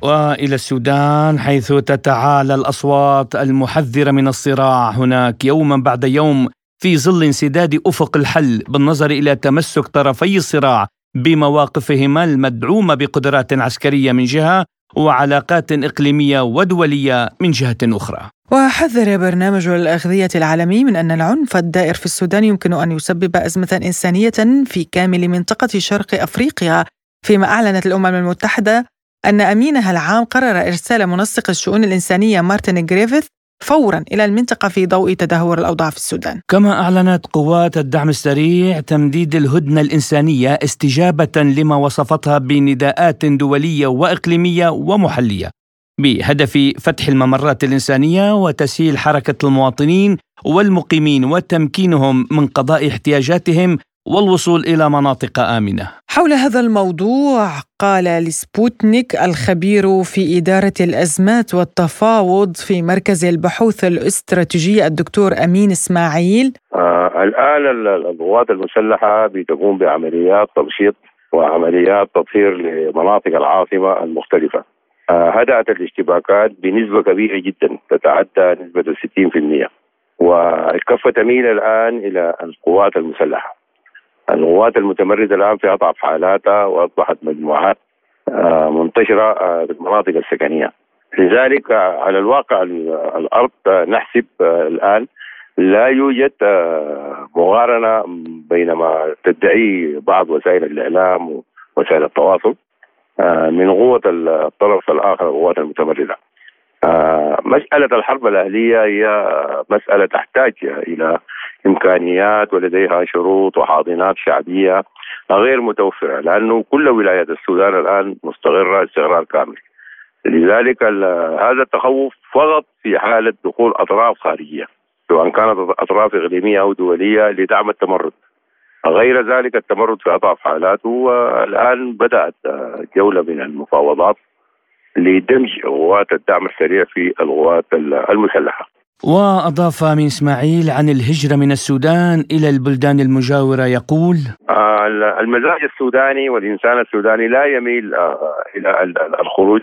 وإلى السودان حيث تتعالى الأصوات المحذرة من الصراع هناك يوما بعد يوم في ظل انسداد أفق الحل بالنظر إلى تمسك طرفي الصراع بمواقفهما المدعومة بقدرات عسكرية من جهة وعلاقات إقليمية ودولية من جهة أخرى. وحذر برنامج الأغذية العالمي من أن العنف الدائر في السودان يمكن أن يسبب أزمة إنسانية في كامل منطقة شرق أفريقيا فيما أعلنت الأمم المتحدة أن أمينها العام قرر إرسال منسق الشؤون الإنسانية مارتن جريفيث فورا إلى المنطقة في ضوء تدهور الأوضاع في السودان. كما أعلنت قوات الدعم السريع تمديد الهدنة الإنسانية استجابة لما وصفتها بنداءات دولية وإقليمية ومحلية بهدف فتح الممرات الإنسانية وتسهيل حركة المواطنين والمقيمين وتمكينهم من قضاء احتياجاتهم والوصول إلى مناطق آمنة. حول هذا الموضوع قال لسبوتنيك الخبير في إدارة الأزمات والتفاوض في مركز البحوث الاستراتيجية الدكتور أمين إسماعيل آه الآن القوات المسلحة بتقوم بعمليات تمشيط وعمليات تطهير لمناطق العاصمة المختلفة. آه هدأت الاشتباكات بنسبة كبيرة جدا تتعدى نسبة ال 60% والكفه تميل الآن إلى القوات المسلحة. القوات المتمردة الآن في أضعف حالاتها وأصبحت مجموعات آه، منتشرة آه، في المناطق السكنية. لذلك آه، على الواقع الأرض نحسب الآن لا يوجد مقارنة بين ما تدعي بعض وسائل الإعلام ووسائل التواصل من قوة الطرف الآخر القوات المتمردة مسألة الحرب الأهلية هي مسألة تحتاج إلى إمكانيات ولديها شروط وحاضنات شعبية غير متوفرة لأنه كل ولايات السودان الآن مستقرة استقرار كامل. لذلك هذا التخوف فقط في حالة دخول أطراف خارجية سواء كانت أطراف إقليمية أو دولية لدعم التمرد. غير ذلك التمرد في اضعف حالاته والآن بدأت جولة من المفاوضات لدمج قوات الدعم السريع في القوات المسلحة. وأضاف من إسماعيل عن الهجرة من السودان إلى البلدان المجاورة يقول المزاج السوداني والإنسان السوداني لا يميل آه، إلى الخروج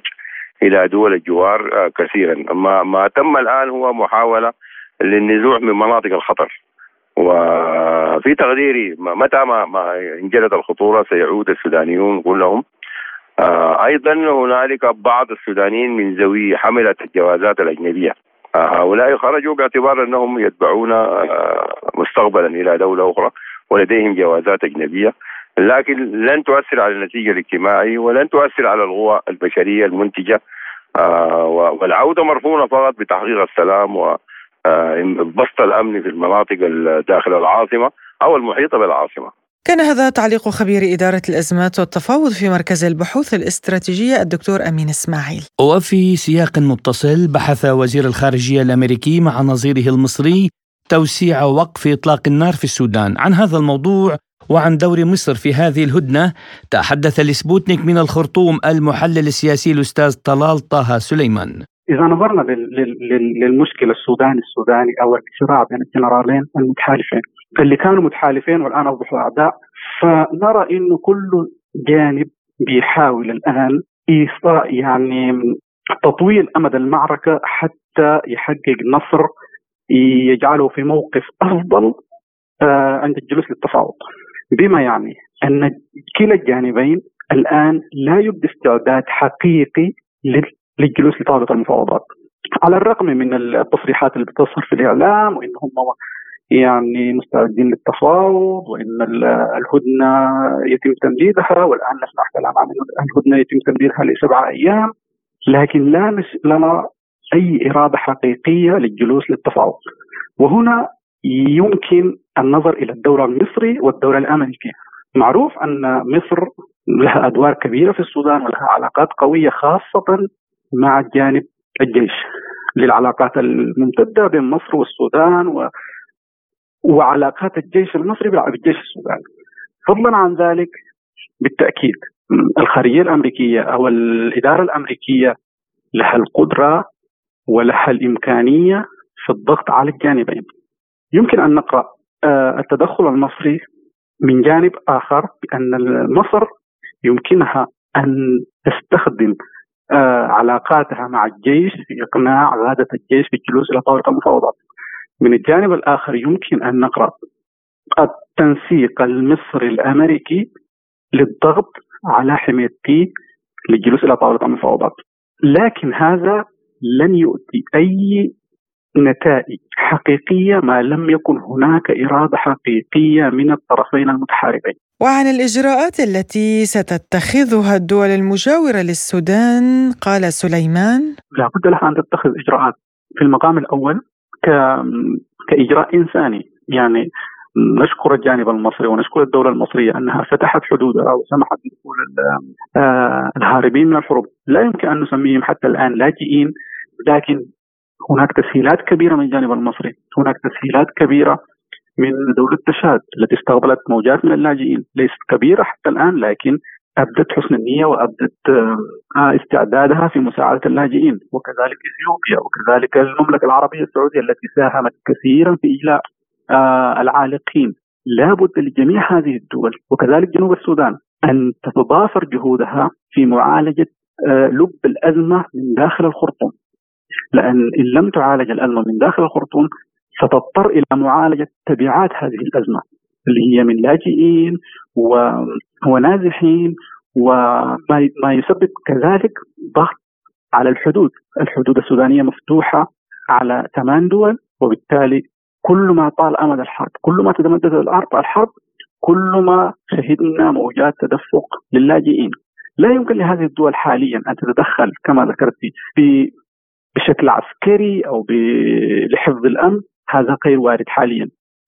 إلى دول الجوار آه، كثيرا. ما, ما تم الآن هو محاولة للنزوع من مناطق الخطر. وفي تقديري متى ما, انجلت الخطورة سيعود السودانيون كلهم أيضا هنالك بعض السودانيين من ذوي حملة الجوازات الأجنبية. هؤلاء خرجوا باعتبار أنهم يتبعون آه، مستقبلا إلى دولة أخرى ولديهم جوازات أجنبية. لكن لن تؤثر على النتيجة الاجتماعي ولن تؤثر على القوى البشرية المنتجة. آه، والعودة مرهونه فقط بتحقيق السلام وبسط آه، الأمن في المناطق داخل العاصمة أو المحيطه بالعاصمة. كان هذا تعليق خبير إدارة الأزمات والتفاوض في مركز البحوث الاستراتيجية الدكتور أمين إسماعيل. وفي سياق متصل بحث وزير الخارجية الأمريكي مع نظيره المصري توسيع وقف إطلاق النار في السودان. عن هذا الموضوع وعن دور مصر في هذه الهدنة تحدث لسبوتنيك من الخرطوم المحلل السياسي الأستاذ طلال طه سليمان. إذا نظرنا للمشكلة السوداني السوداني أو الصراع بين الجنرالين المتحالفين اللي كانوا متحالفين والآن أصبحوا أعداء فنرى إنه كل جانب بيحاول الآن إيصاء يعني تطويل أمد المعركة حتى يحقق نصر يجعله في موقف أفضل آه، عند الجلوس للتفاوض. بما يعني أن كلا الجانبين الآن لا يبدي استعداد حقيقي للجلوس لطاوله المفاوضات. على الرغم من التصريحات اللي بتصهر في الإعلام وانهم يعني مستعدين للتفاوض وإن الهدنة يتم تمديدها والآن نسمع كلام عن الهدنة يتم تمديدها لسبعة أيام لكن لا لنا أي إرادة حقيقية للجلوس للتفاوض. وهنا يمكن النظر إلى الدور المصري والدور الامريكي معروف أن مصر لها أدوار كبيرة في السودان ولها علاقات قوية خاصة مع الجانب الجيش للعلاقات الممتدة بين مصر والسودان و وعلاقات الجيش المصري بالجيش السوداني فضلا عن ذلك بالتأكيد الخارجية الأمريكية أو الإدارة الأمريكية لها القدرة ولها الإمكانية في الضغط على الجانبين. يمكن أن نقرأ آه، التدخل المصري من جانب آخر بأن مصر يمكنها أن تستخدم علاقاتها مع الجيش في إقناع قاده الجيش بالجلوس إلى طاولة المفاوضات. من الجانب الآخر يمكن أن نقرأ التنسيق المصري الأمريكي للضغط على حميدتي للجلوس إلى طاولة المفاوضات. لكن هذا لن يؤتي أي نتائج حقيقية ما لم يكن هناك إرادة حقيقية من الطرفين المتحاربين. وعن الإجراءات التي ستتخذها الدول المجاورة للسودان قال سليمان لابد لها أن تتخذ إجراءات في المقام الأول ك... كإجراء إنساني. يعني نشكر الجانب المصري ونشكر الدولة المصرية أنها فتحت حدودها وسمحت بدخول آه، الهاربين من الحروب. لا يمكن أن نسميهم حتى الآن لاجئين لكن هناك تسهيلات كبيرة من الجانب المصري. هناك تسهيلات كبيرة من دولة تشاد التي استقبلت موجات من اللاجئين. ليست كبيرة حتى الآن لكن أبدت حسن النية وأبدت آه، استعدادها في مساعدة اللاجئين. وكذلك إثيوبيا وكذلك المملكة العربية السعودية التي ساهمت كثيرا في إجلاء آه، العالقين. لابد لجميع هذه الدول وكذلك جنوب السودان أن تتضافر جهودها في معالجة آه، لب الأزمة من داخل الخرطوم. لأن إن لم تعالج الأزمة من داخل الخرطوم ستضطر إلى معالجة تبعات هذه الأزمة اللي هي من لاجئين. ونازحين وما ما يسبب كذلك ضغط على الحدود الحدود السودانية مفتوحة على ثمان دول وبالتالي كل ما طال أمد الحرب كل ما تمددت الأرض الحرب كل ما شهدنا موجات تدفق للاجئين لا يمكن لهذه الدول حاليا أن تتدخل كما ذكرت بشكل عسكري أو لحفظ الأمن هذا غير وارد حاليا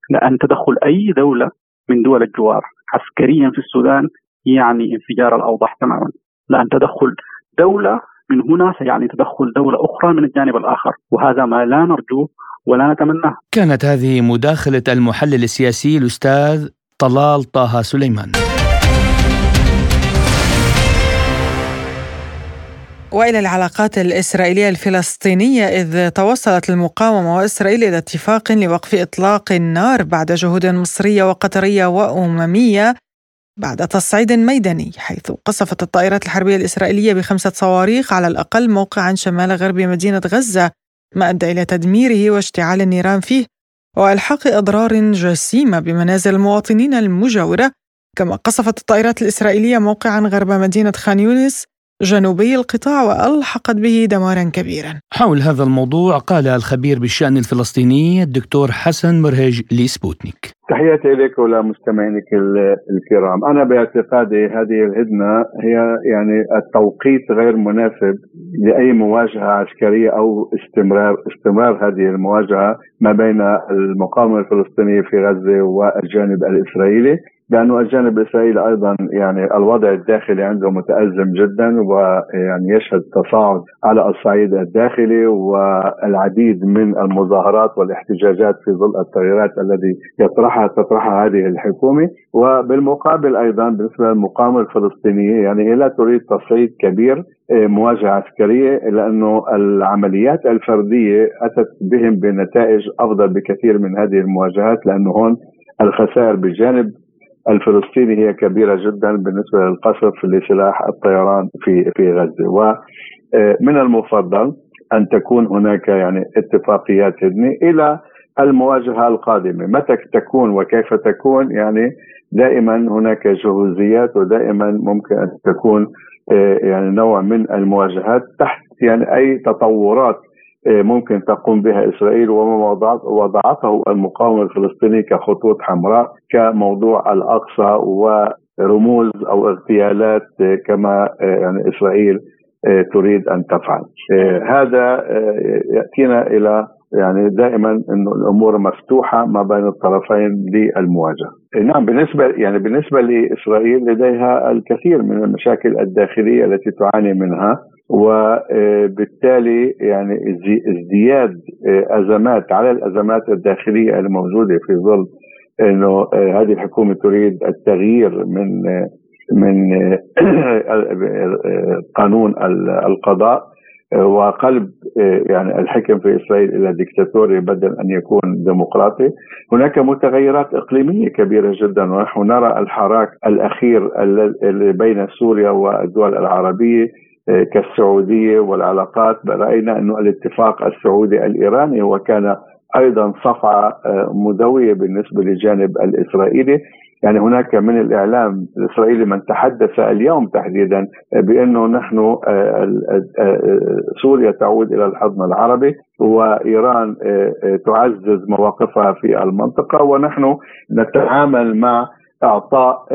لأن تدخل أي دولة من دول الجوار عسكريا في السودان يعني انفجار الأوضاع تماما. لأن تدخل دولة من هنا سيعني تدخل دولة أخرى من الجانب الآخر وهذا ما لا نرجوه ولا نتمناه. كانت هذه مداخلة المحلل السياسي الأستاذ طلال طه سليمان. وإلى العلاقات الإسرائيلية الفلسطينية إذ توصلت المقاومة وإسرائيل إلى اتفاق لوقف إطلاق النار بعد جهود مصرية وقطرية وأممية بعد تصعيد ميداني حيث قصفت الطائرات الحربية الإسرائيلية بخمسة صواريخ على الأقل موقعا شمال غرب مدينة غزة ما أدى إلى تدميره واشتعال النيران فيه. وإلحاق إضرار جسيمة بمنازل المواطنين المجاورة كما قصفت الطائرات الإسرائيلية موقعا غرب مدينة خان يونس جنوبي القطاع وألحقت به دمارا كبيرا. حول هذا الموضوع قال الخبير بالشأن الفلسطيني الدكتور حسن مرهج لسبوتنيك. تحياتي لك ولمستمعينك الكرام، أنا باعتقادي هذه الهدنة هي يعني التوقيت غير مناسب لأي مواجهة عسكرية أو استمرار استمرار هذه المواجهة ما بين المقاومة الفلسطينية في غزة والجانب الإسرائيلي لأنه الجانب الإسرائيلي أيضا يعني الوضع الداخلي عنده متأزم جدا ويعني يشهد تصاعد على الصعيد الداخلي والعديد من المظاهرات والاحتجاجات في ظل التغييرات الذي يطرحها تطرحها هذه الحكومة. وبالمقابل أيضا بالنسبة للمقاومة الفلسطينية يعني هي لا تريد تصعيد كبير إيه، مواجهة عسكرية لأنه العمليات الفردية أتت بهم بنتائج أفضل بكثير من هذه المواجهات لأنه هون الخسائر بجانب الفلسطيني هي كبيرة جدا بالنسبة للقصف لسلاح الطيران في في غزة. ومن المفضل أن تكون هناك يعني اتفاقيات هدنة إلى المواجهة القادمة. متى تكون وكيف تكون؟ يعني دائما هناك جهوزيات ودائما ممكن أن تكون يعني نوع من المواجهات تحت يعني أي تطورات إيه، ممكن تقوم بها إسرائيل وما وضعته المقاومة الفلسطينيه كخطوط حمراء. كموضوع الأقصى ورموز أو اغتيالات إيه، كما إيه، يعني إسرائيل تريد أن تفعل. هذا يأتينا إلى يعني دائما إنه الأمور مفتوحة ما بين الطرفين للمواجهة. نعم بالنسبة يعني بالنسبة لإسرائيل لديها الكثير من المشاكل الداخلية التي تعاني منها وبالتالي يعني ازدياد أزمات على الأزمات الداخلية الموجودة في ظل إنه هذه الحكومة تريد التغيير من من قانون القضاء وقلب يعني الحكم في إسرائيل إلى ديكتاتوري بدل أن يكون ديمقراطي، هناك متغيرات إقليمية كبيرة جدا ونحن نرى الحراك الأخير بين سوريا والدول العربية كالسعودية والعلاقات. رأينا إنه الاتفاق السعودي الإيراني هو كان أيضا صفعه مدويه بالنسبة للجانب الإسرائيلي. يعني هناك من الإعلام الإسرائيلي من تحدث اليوم تحديدا بأنه نحن آه، آه، سوريا تعود إلى الحضن العربي وإيران آه، تعزز مواقفها في المنطقة ونحن نتعامل مع أعطاء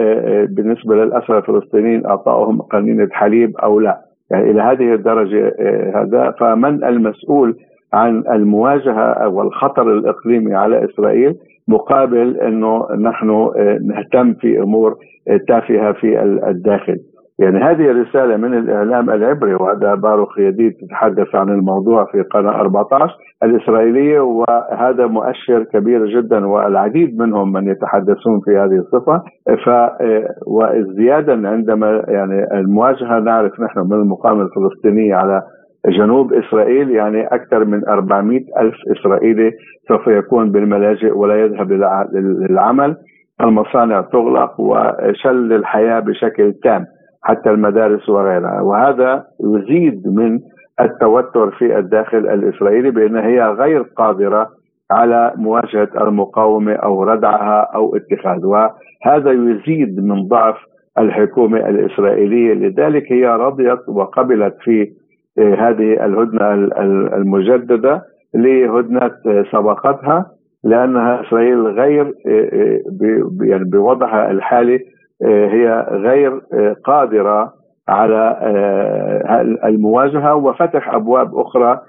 بالنسبة للأسرى الفلسطينيين اعطائهم قنينة حليب أو لا. يعني إلى هذه الدرجة هذا. فمن المسؤول عن المواجهة والخطر الإقليمي على إسرائيل مقابل إنه نحن آه، نهتم في أمور آه، تافهة في الداخل. يعني هذه رسالة من الإعلام العبري وهذا باروخ يديد تتحدث عن الموضوع في قناة 14 الإسرائيلية وهذا مؤشر كبير جدا والعديد منهم من يتحدثون في هذه الصفة. ف آه، والزيادة عندما يعني المواجهة نعرف نحن من المقاومة الفلسطينية على جنوب إسرائيل يعني أكثر من 400 ألف إسرائيلي سوف يكون بالملاجئ ولا يذهب للعمل. المصانع تغلق وشل الحياة بشكل تام حتى المدارس وغيرها. وهذا يزيد من التوتر في الداخل الإسرائيلي بأن هي غير قادرة على مواجهة المقاومة أو ردعها أو اتخاذ. وهذا يزيد من ضعف الحكومة الإسرائيلية. لذلك هي رضيت وقبلت في هذه الهدنة المجددة لهدنة سبقتها لأنها إسرائيل غير يعني بوضعها الحالي هي غير قادرة على المواجهة وفتح أبواب أخرى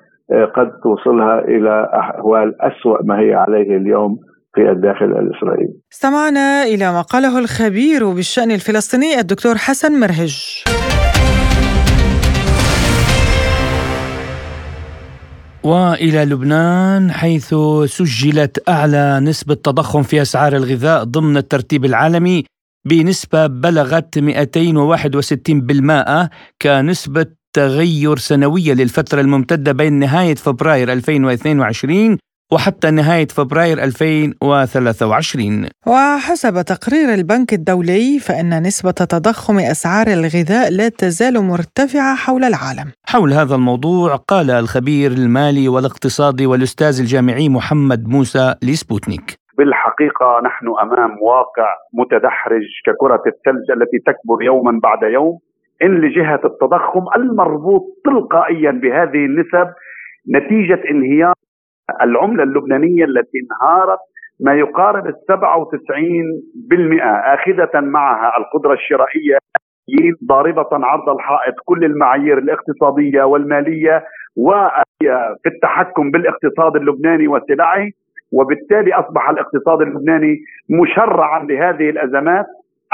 قد توصلها إلى أحوال أسوأ ما هي عليه اليوم في الداخل الإسرائيلي. استمعنا إلى ما قاله الخبير بالشأن الفلسطيني الدكتور حسن مرهج. وإلى لبنان حيث سجلت أعلى نسبة تضخم في أسعار الغذاء ضمن الترتيب العالمي بنسبة بلغت 261% كنسبة تغير سنوية للفترة الممتدة بين نهاية فبراير 2022 وحتى نهاية فبراير 2023 وحسب تقرير البنك الدولي فإن نسبة تضخم أسعار الغذاء لا تزال مرتفعة حول العالم. حول هذا الموضوع قال الخبير المالي والاقتصادي والأستاذ الجامعي محمد موسى لسبوتنيك. بالحقيقة نحن أمام واقع متدحرج ككرة الثلج التي تكبر يوما بعد يوم. إن لجهة التضخم المربوط تلقائيا بهذه النسب نتيجة انهيار العملة اللبنانية التي انهارت ما يقارب ال 97% آخذة معها القدرة الشرائية ضاربة عرض الحائط كل المعايير الاقتصادية والمالية وفي التحكم بالاقتصاد اللبناني وسلعه وبالتالي أصبح الاقتصاد اللبناني مشرعا لهذه الأزمات.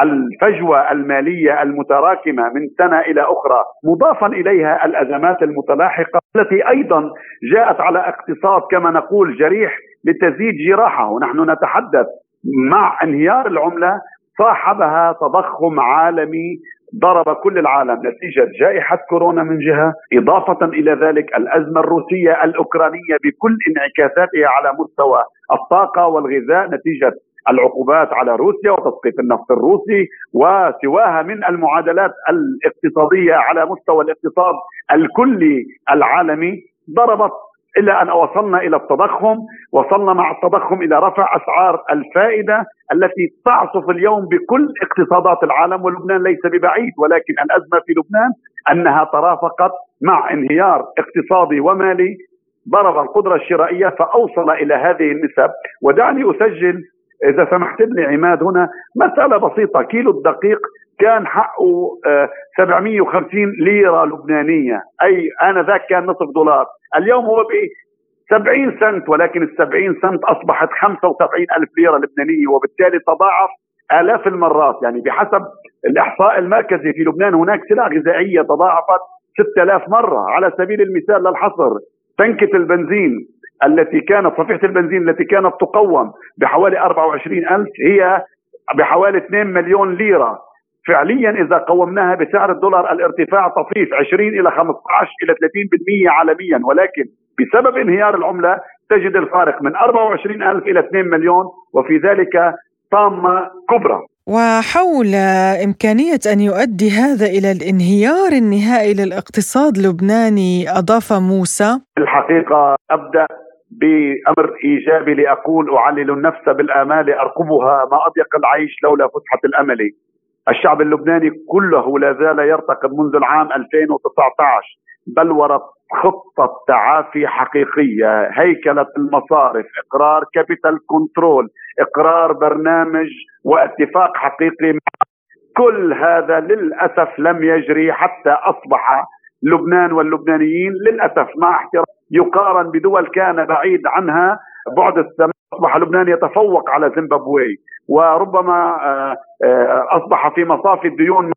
الفجوة المالية المتراكمة من سنة إلى أخرى مضافا إليها الأزمات المتلاحقة التي أيضا جاءت على اقتصاد كما نقول جريح لتزيد جراحه. ونحن نتحدث مع انهيار العملة صاحبها تضخم عالمي ضرب كل العالم نتيجة جائحة كورونا من جهة إضافة إلى ذلك الأزمة الروسية الأوكرانية بكل انعكاساتها على مستوى الطاقة والغذاء نتيجة العقوبات على روسيا وتسقيط النفط الروسي وسواها من المعادلات الاقتصادية على مستوى الاقتصاد الكلي العالمي ضربت إلى أن وصلنا إلى التضخم، وصلنا مع التضخم إلى رفع أسعار الفائدة التي تعصف اليوم بكل اقتصادات العالم ولبنان ليس ببعيد ولكن الازمه في لبنان أنها ترافقت مع انهيار اقتصادي ومالي ضرب القدرة الشرائية فأوصل إلى هذه النسب ودعني أسجل إذا سمحت لي عماد هنا مسألة بسيطة. كيلو الدقيق كان حقه 750 آه، ليرة لبنانية. أي انذاك كان نصف دولار. اليوم هو ب 70 سنت ولكن ال 70 سنت أصبحت 75 ألف ليرة لبنانية وبالتالي تضاعف آلاف المرات. يعني بحسب الإحصاء المركزي في لبنان هناك سلع غذائية تضاعفت 6000 مرة. على سبيل المثال للحصر تنكة البنزين. التي كانت صفيحة البنزين التي كانت تقوم بحوالي 24 ألف هي بحوالي 2 مليون ليرة. فعليا إذا قومناها بسعر الدولار الارتفاع طفيف 20 إلى 15 إلى 30% عالميا ولكن بسبب انهيار العملة تجد الفارق من 24 ألف إلى 2 مليون وفي ذلك طامة كبرى. وحول إمكانية أن يؤدي هذا إلى الانهيار النهائي للاقتصاد اللبناني أضاف موسى الحقيقة أبدأ بأمر إيجابي لأقول أعلل النفس بالآمال أرقبها ما أضيق العيش لولا فسحة الأمل. الشعب اللبناني كله لا زال يرتقب منذ العام 2019 بلورة خطة تعافي حقيقية هيكلة المصارف إقرار capital control إقرار برنامج واتفاق حقيقي كل هذا للأسف لم يجري حتى أصبح لبنان واللبنانيين للأسف مع احترام يقارن بدول كان بعيد عنها بعد السماء أصبح لبنان يتفوق على زيمبابوي وربما آه، آه، أصبح في مصافي الديون مع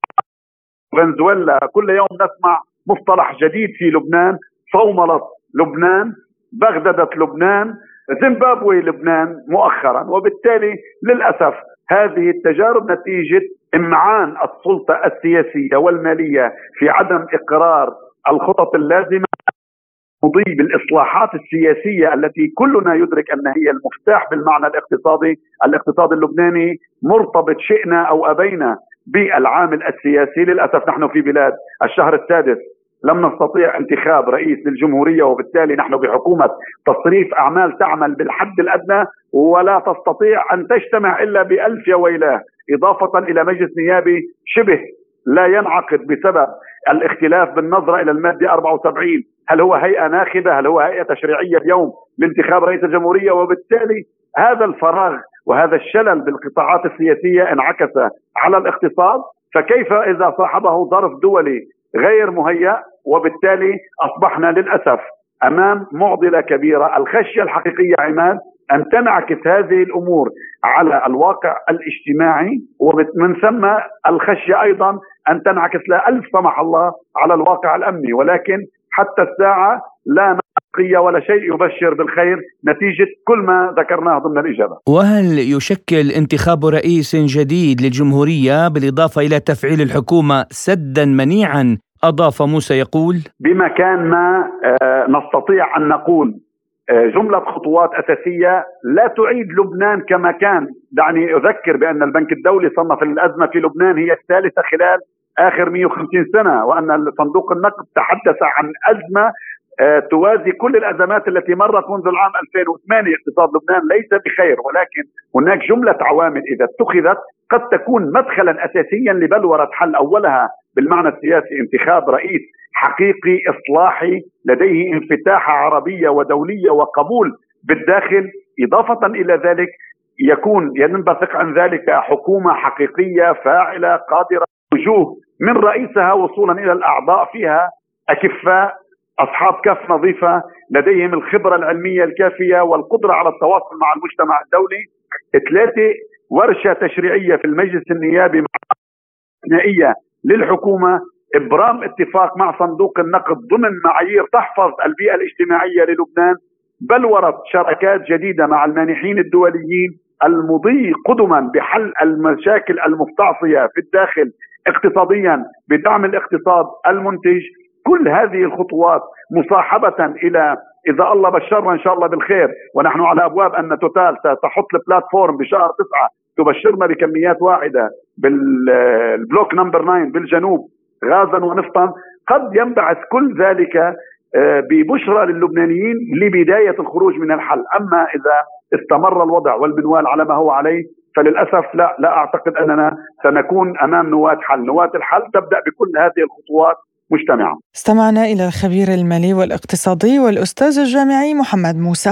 فنزويلا. كل يوم نسمع مصطلح جديد في لبنان صوملة لبنان بغددة لبنان زيمبابوي لبنان مؤخرا وبالتالي للأسف هذه التجارب نتيجة إمعان السلطة السياسية والمالية في عدم إقرار الخطط اللازمة مضي بالاصلاحات السياسية التي كلنا يدرك ان هي المفتاح بالمعنى الاقتصادي، الاقتصاد اللبناني مرتبط شئنا أو أبينا بالعامل السياسي، للأسف نحن في بلاد الشهر السادس لم نستطيع انتخاب رئيس للجمهورية وبالتالي نحن بحكومة تصريف أعمال تعمل بالحد الأدنى ولا تستطيع أن تجتمع إلا بألف يا ويلاه. إضافة إلى مجلس نيابي شبه لا ينعقد بسبب الاختلاف بالنظرة إلى المادة 74 هل هو هيئة ناخبة؟ هل هو هيئة تشريعية اليوم لانتخاب رئيس الجمهورية؟ وبالتالي هذا الفراغ وهذا الشلل بالقطاعات السياسية انعكس على الاقتصاد. فكيف إذا صاحبه ظرف دولي غير مهيأ؟ وبالتالي أصبحنا للأسف أمام معضلة كبيرة، الخشية الحقيقية عماد أن تنعكس هذه الأمور على الواقع الاجتماعي ومن ثم الخشية أيضا أن تنعكس لا ألف سمح الله على الواقع الأمني. ولكن حتى الساعة لا نقية ولا شيء يبشر بالخير نتيجة كل ما ذكرناه ضمن الإجابة. وهل يشكل انتخاب رئيس جديد للجمهورية بالإضافة إلى تفعيل الحكومة سدا منيعا؟ أضاف موسى يقول بمكان ما آه، نستطيع أن نقول جملة خطوات أساسية. لا تعيد لبنان كما كان. دعني أذكر بأن البنك الدولي صنف الأزمة في لبنان هي الثالثة خلال آخر 150 سنة وأن صندوق النقد تحدث عن أزمة آه، توازي كل الأزمات التي مرت منذ العام 2008 اقتصاد لبنان ليس بخير ولكن هناك جملة عوامل إذا اتخذت قد تكون مدخلا اساسيا لبلورة حل أولها بالمعنى السياسي انتخاب رئيس حقيقي إصلاحي لديه انفتاح عربيه ودوليه وقبول بالداخل إضافة إلى ذلك يكون ينبثق عن ذلك حكومة حقيقية فاعلة قادرة وجوه من رئيسها وصولا إلى الأعضاء فيها أكفاء أصحاب كف نظيفة لديهم الخبرة العلمية الكافية والقدرة على التواصل مع المجتمع الدولي. ثلاثة ورشة تشريعية في المجلس النيابي نهائيه للحكومة إبرام اتفاق مع صندوق النقد ضمن معايير تحفظ البيئة الاجتماعية للبنان بلورة شراكات جديدة مع المانحين الدوليين المضي قدما بحل المشاكل المستعصية في الداخل اقتصاديا بدعم الاقتصاد المنتج. كل هذه الخطوات مصاحبة إلى إذا الله بشرنا إن شاء الله بالخير. ونحن على أبواب أن توتال ستحط ال platform بشهر تسعة تبشرنا بكميات واعدة بال block number 9 بالجنوب. غازا ونفطا قد ينبعث كل ذلك آه، ببشرى للبنانيين لبداية الخروج من الوحل. أما إذا استمر الوضع والمنوال على ما هو عليه فللأسف لا لا أعتقد أننا سنكون أمام نواة حل. نواة الحل تبدأ بكل هذه الخطوات مجتمعا. استمعنا إلى الخبير المالي والاقتصادي والأستاذ الجامعي محمد موسى.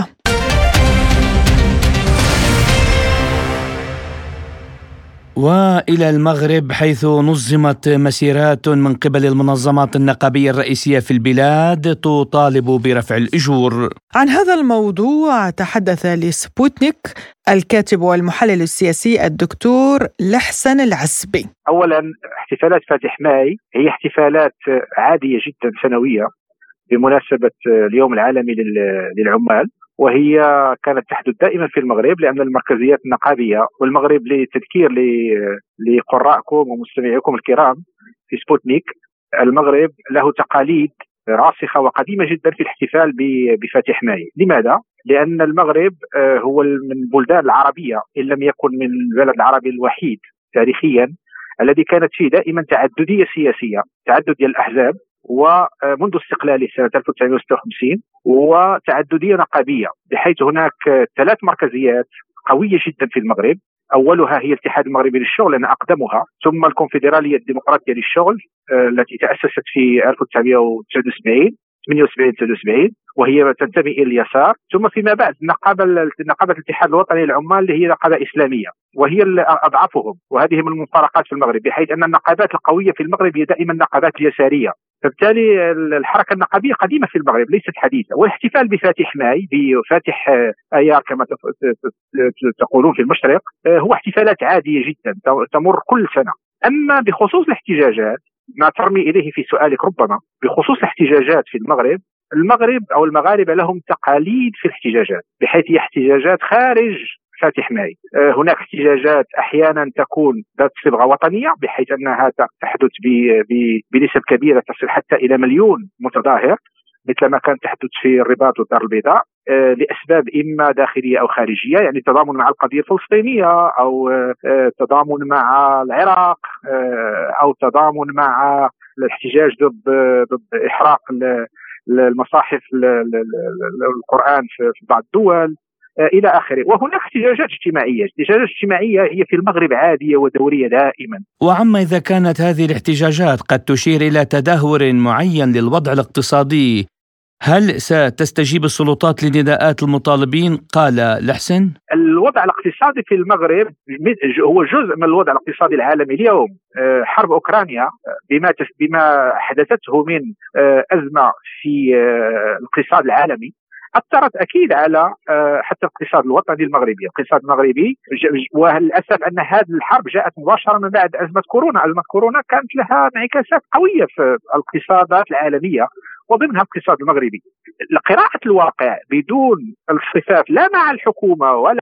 وإلى المغرب حيث نظمت مسيرات من قبل المنظمات النقابية الرئيسية في البلاد تطالب برفع الأجور. عن هذا الموضوع تحدث لسبوتنيك الكاتب والمحلل السياسي الدكتور لحسن العسبي. اولا احتفالات فاتح ماي هي احتفالات عادية جدا سنوية بمناسبة اليوم العالمي للعمال وهي كانت تحدث دائما في المغرب لأن المركزيات النقابية والمغرب لتذكير لقرائكم ومستمعيكم الكرام في سبوتنيك. المغرب له تقاليد راسخة وقديمة جدا في الاحتفال بفاتح ماي، لماذا؟ لأن المغرب آه، هو من البلدان العربية إن لم يكن من البلد العربي الوحيد تاريخيا الذي كانت فيه دائما تعددية سياسية تعدد ديال الأحزاب. ومنذ استقلاله سنة 1956 وتعدديه نقابية بحيث هناك ثلاث مركزيات قوية جدا في المغرب. أولها هي الاتحاد المغربي للشغل لأن أقدمها. ثم الكونفدرالية الديمقراطية للشغل آه، التي تأسست في 1979 78 79 وهي تنتمي إلى اليسار. ثم فيما بعد النقابه نقابة الاتحاد الوطني للعمال اللي هي نقابة إسلامية وهي أضعفهم. وهذه من المفارقات في المغرب بحيث أن النقابات القوية في المغرب هي دائما النقابات اليساريه فبالتالي الحركة النقابية قديمة في المغرب ليست حديثة. والاحتفال بفاتح ماي بفاتح آيار كما تقولون في المشرق هو احتفالات عادية جدا تمر كل سنة. أما بخصوص الاحتجاجات ما ترمي إليه في سؤالك ربما بخصوص الاحتجاجات في المغرب المغرب أو المغاربة لهم تقاليد في الاحتجاجات بحيث هي احتجاجات خارج فاتح ماي. آه، هناك احتجاجات أحيانا تكون ذات صبغة وطنية بحيث أنها تحدث بنسب كبيرة تصل حتى إلى مليون متظاهر. مثل ما كانت تحدث في الرباط والدار البيضاء آه، لأسباب إما داخلية أو خارجية يعني تضامن مع القضية الفلسطينية أو آه، تضامن مع العراق أو تضامن مع الاحتجاج ضد ضد إحراق المصاحف القرآن في بعض الدول آه، إلى آخره. وهناك احتجاجات اجتماعية. احتجاجات اجتماعيه هي في المغرب عادية ودورية دائما. وعما إذا كانت هذه الاحتجاجات قد تشير إلى تدهور معين للوضع الاقتصادي هل ستستجيب السلطات لنداءات المطالبين؟ قال لحسن. الوضع الاقتصادي في المغرب هو جزء من الوضع الاقتصادي العالمي اليوم. آه، حرب أوكرانيا آه، بما بما حدثته من أزمة في الاقتصاد العالمي أثرت أكيد على آه، حتى الاقتصاد الوطني المغربي، الاقتصاد المغربي وللأسف أن هذه الحرب جاءت مباشرة من بعد أزمة كورونا، أزمة كورونا كانت لها انعكاسات قوية في الاقتصادات العالمية. وضمنها الاقتصاد المغربي. قراءة الواقع بدون الصفات لا مع الحكومة ولا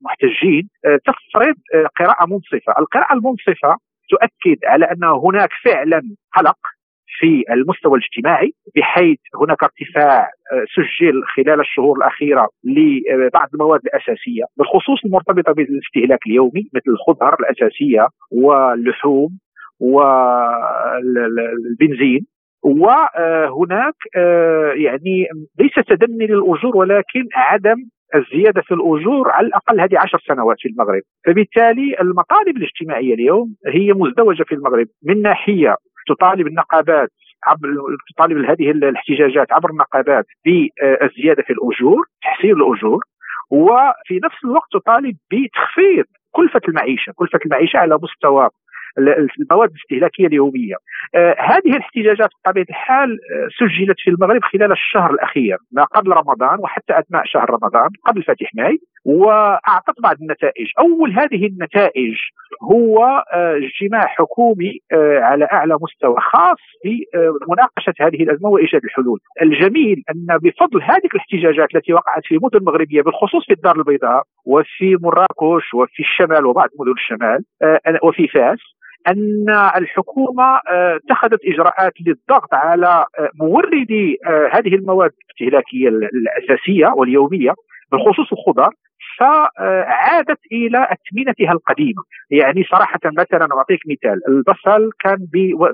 المحتجين آه، تفرض آه، قراءة منصفة، القراءة المنصفة تؤكد على أن هناك فعلا قلق في المستوى الاجتماعي بحيث هناك ارتفاع آه، سجل خلال الشهور الأخيرة لبعض المواد الأساسية بالخصوص المرتبطة بالاستهلاك اليومي مثل الخضر الأساسية واللحوم والبنزين وهناك آه، يعني ليس تدني للأجور ولكن عدم الزيادة في الأجور على الأقل هذه عشر سنوات في المغرب، فبالتالي المطالب الاجتماعية اليوم هي مزدوجة في المغرب من ناحية تطالب النقابات عبر تطالب هذه الاحتجاجات عبر النقابات بالزيادة في الأجور تحسين الأجور وفي نفس الوقت تطالب بتخفيض كلفة المعيشة، كلفة المعيشة على مستوى المواد الاستهلاكية اليومية. آه هذه الاحتجاجات بطبيعة الحال آه سجلت في المغرب خلال الشهر الأخير ما قبل رمضان وحتى أثناء شهر رمضان قبل فاتح ماي واعطت بعض النتائج، أول هذه النتائج هو آه اجتماع حكومي آه، على أعلى مستوى خاص بمناقشه هذه الأزمة وإيجاد الحلول. الجميل أن بفضل هذه الاحتجاجات التي وقعت في مدن مغربية بالخصوص في الدار البيضاء وفي مراكش وفي الشمال وبعض مدن الشمال آه، وفي فاس أن الحكومة آه، اتخذت إجراءات للضغط على آه، موردي آه، هذه المواد الاستهلاكيه الأساسية واليومية بالخصوص الخضر فعادت إلى اثمنتها القديمة. يعني صراحة مثلا اعطيك مثال البصل كان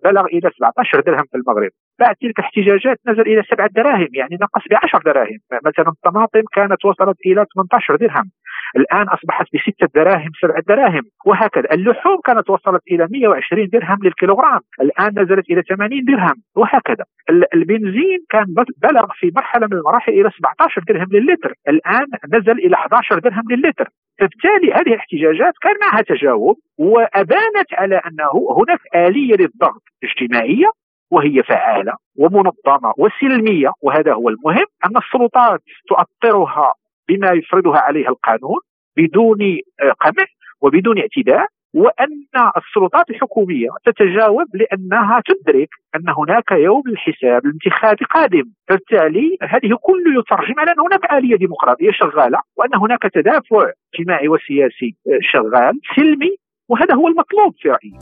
بلغ إلى 17 درهم في المغرب. بعد تلك الاحتجاجات نزل إلى 7 دراهم يعني نقص ب 10 دراهم. مثلا الطماطم كانت وصلت إلى 18 درهم. الآن أصبحت بستة دراهم سبعة دراهم. وهكذا اللحوم كانت وصلت إلى 120 درهم للكيلوغرام. الآن نزلت إلى 80 درهم. وهكذا. البنزين كان بلغ في مرحلة من المراحل إلى 17 درهم للتر الآن نزل إلى 11 درهم للتر فبالتالي هذه الاحتجاجات كان معها تجاوب وأبانت على أنه هناك آلية للضغط اجتماعية وهي فعالة ومنظمة وسلمية وهذا هو المهم أن السلطات تؤطرها بما يفرضها عليها القانون بدون آه، قمع وبدون اعتداء. وأن السلطات الحكومية تتجاوب لأنها تدرك أن هناك يوم الحساب الانتخابي قادم، فبالتالي هذه كله يترجم على أن هناك آلية ديمقراطية شغالة وأن هناك تدافع اجتماعي وسياسي آه، شغال سلمي وهذا هو المطلوب في رأيي.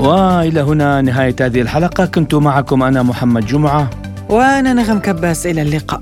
وإلى هنا نهاية هذه الحلقة كنت معكم أنا محمد جمعة وأنا نغم كباس إلى اللقاء.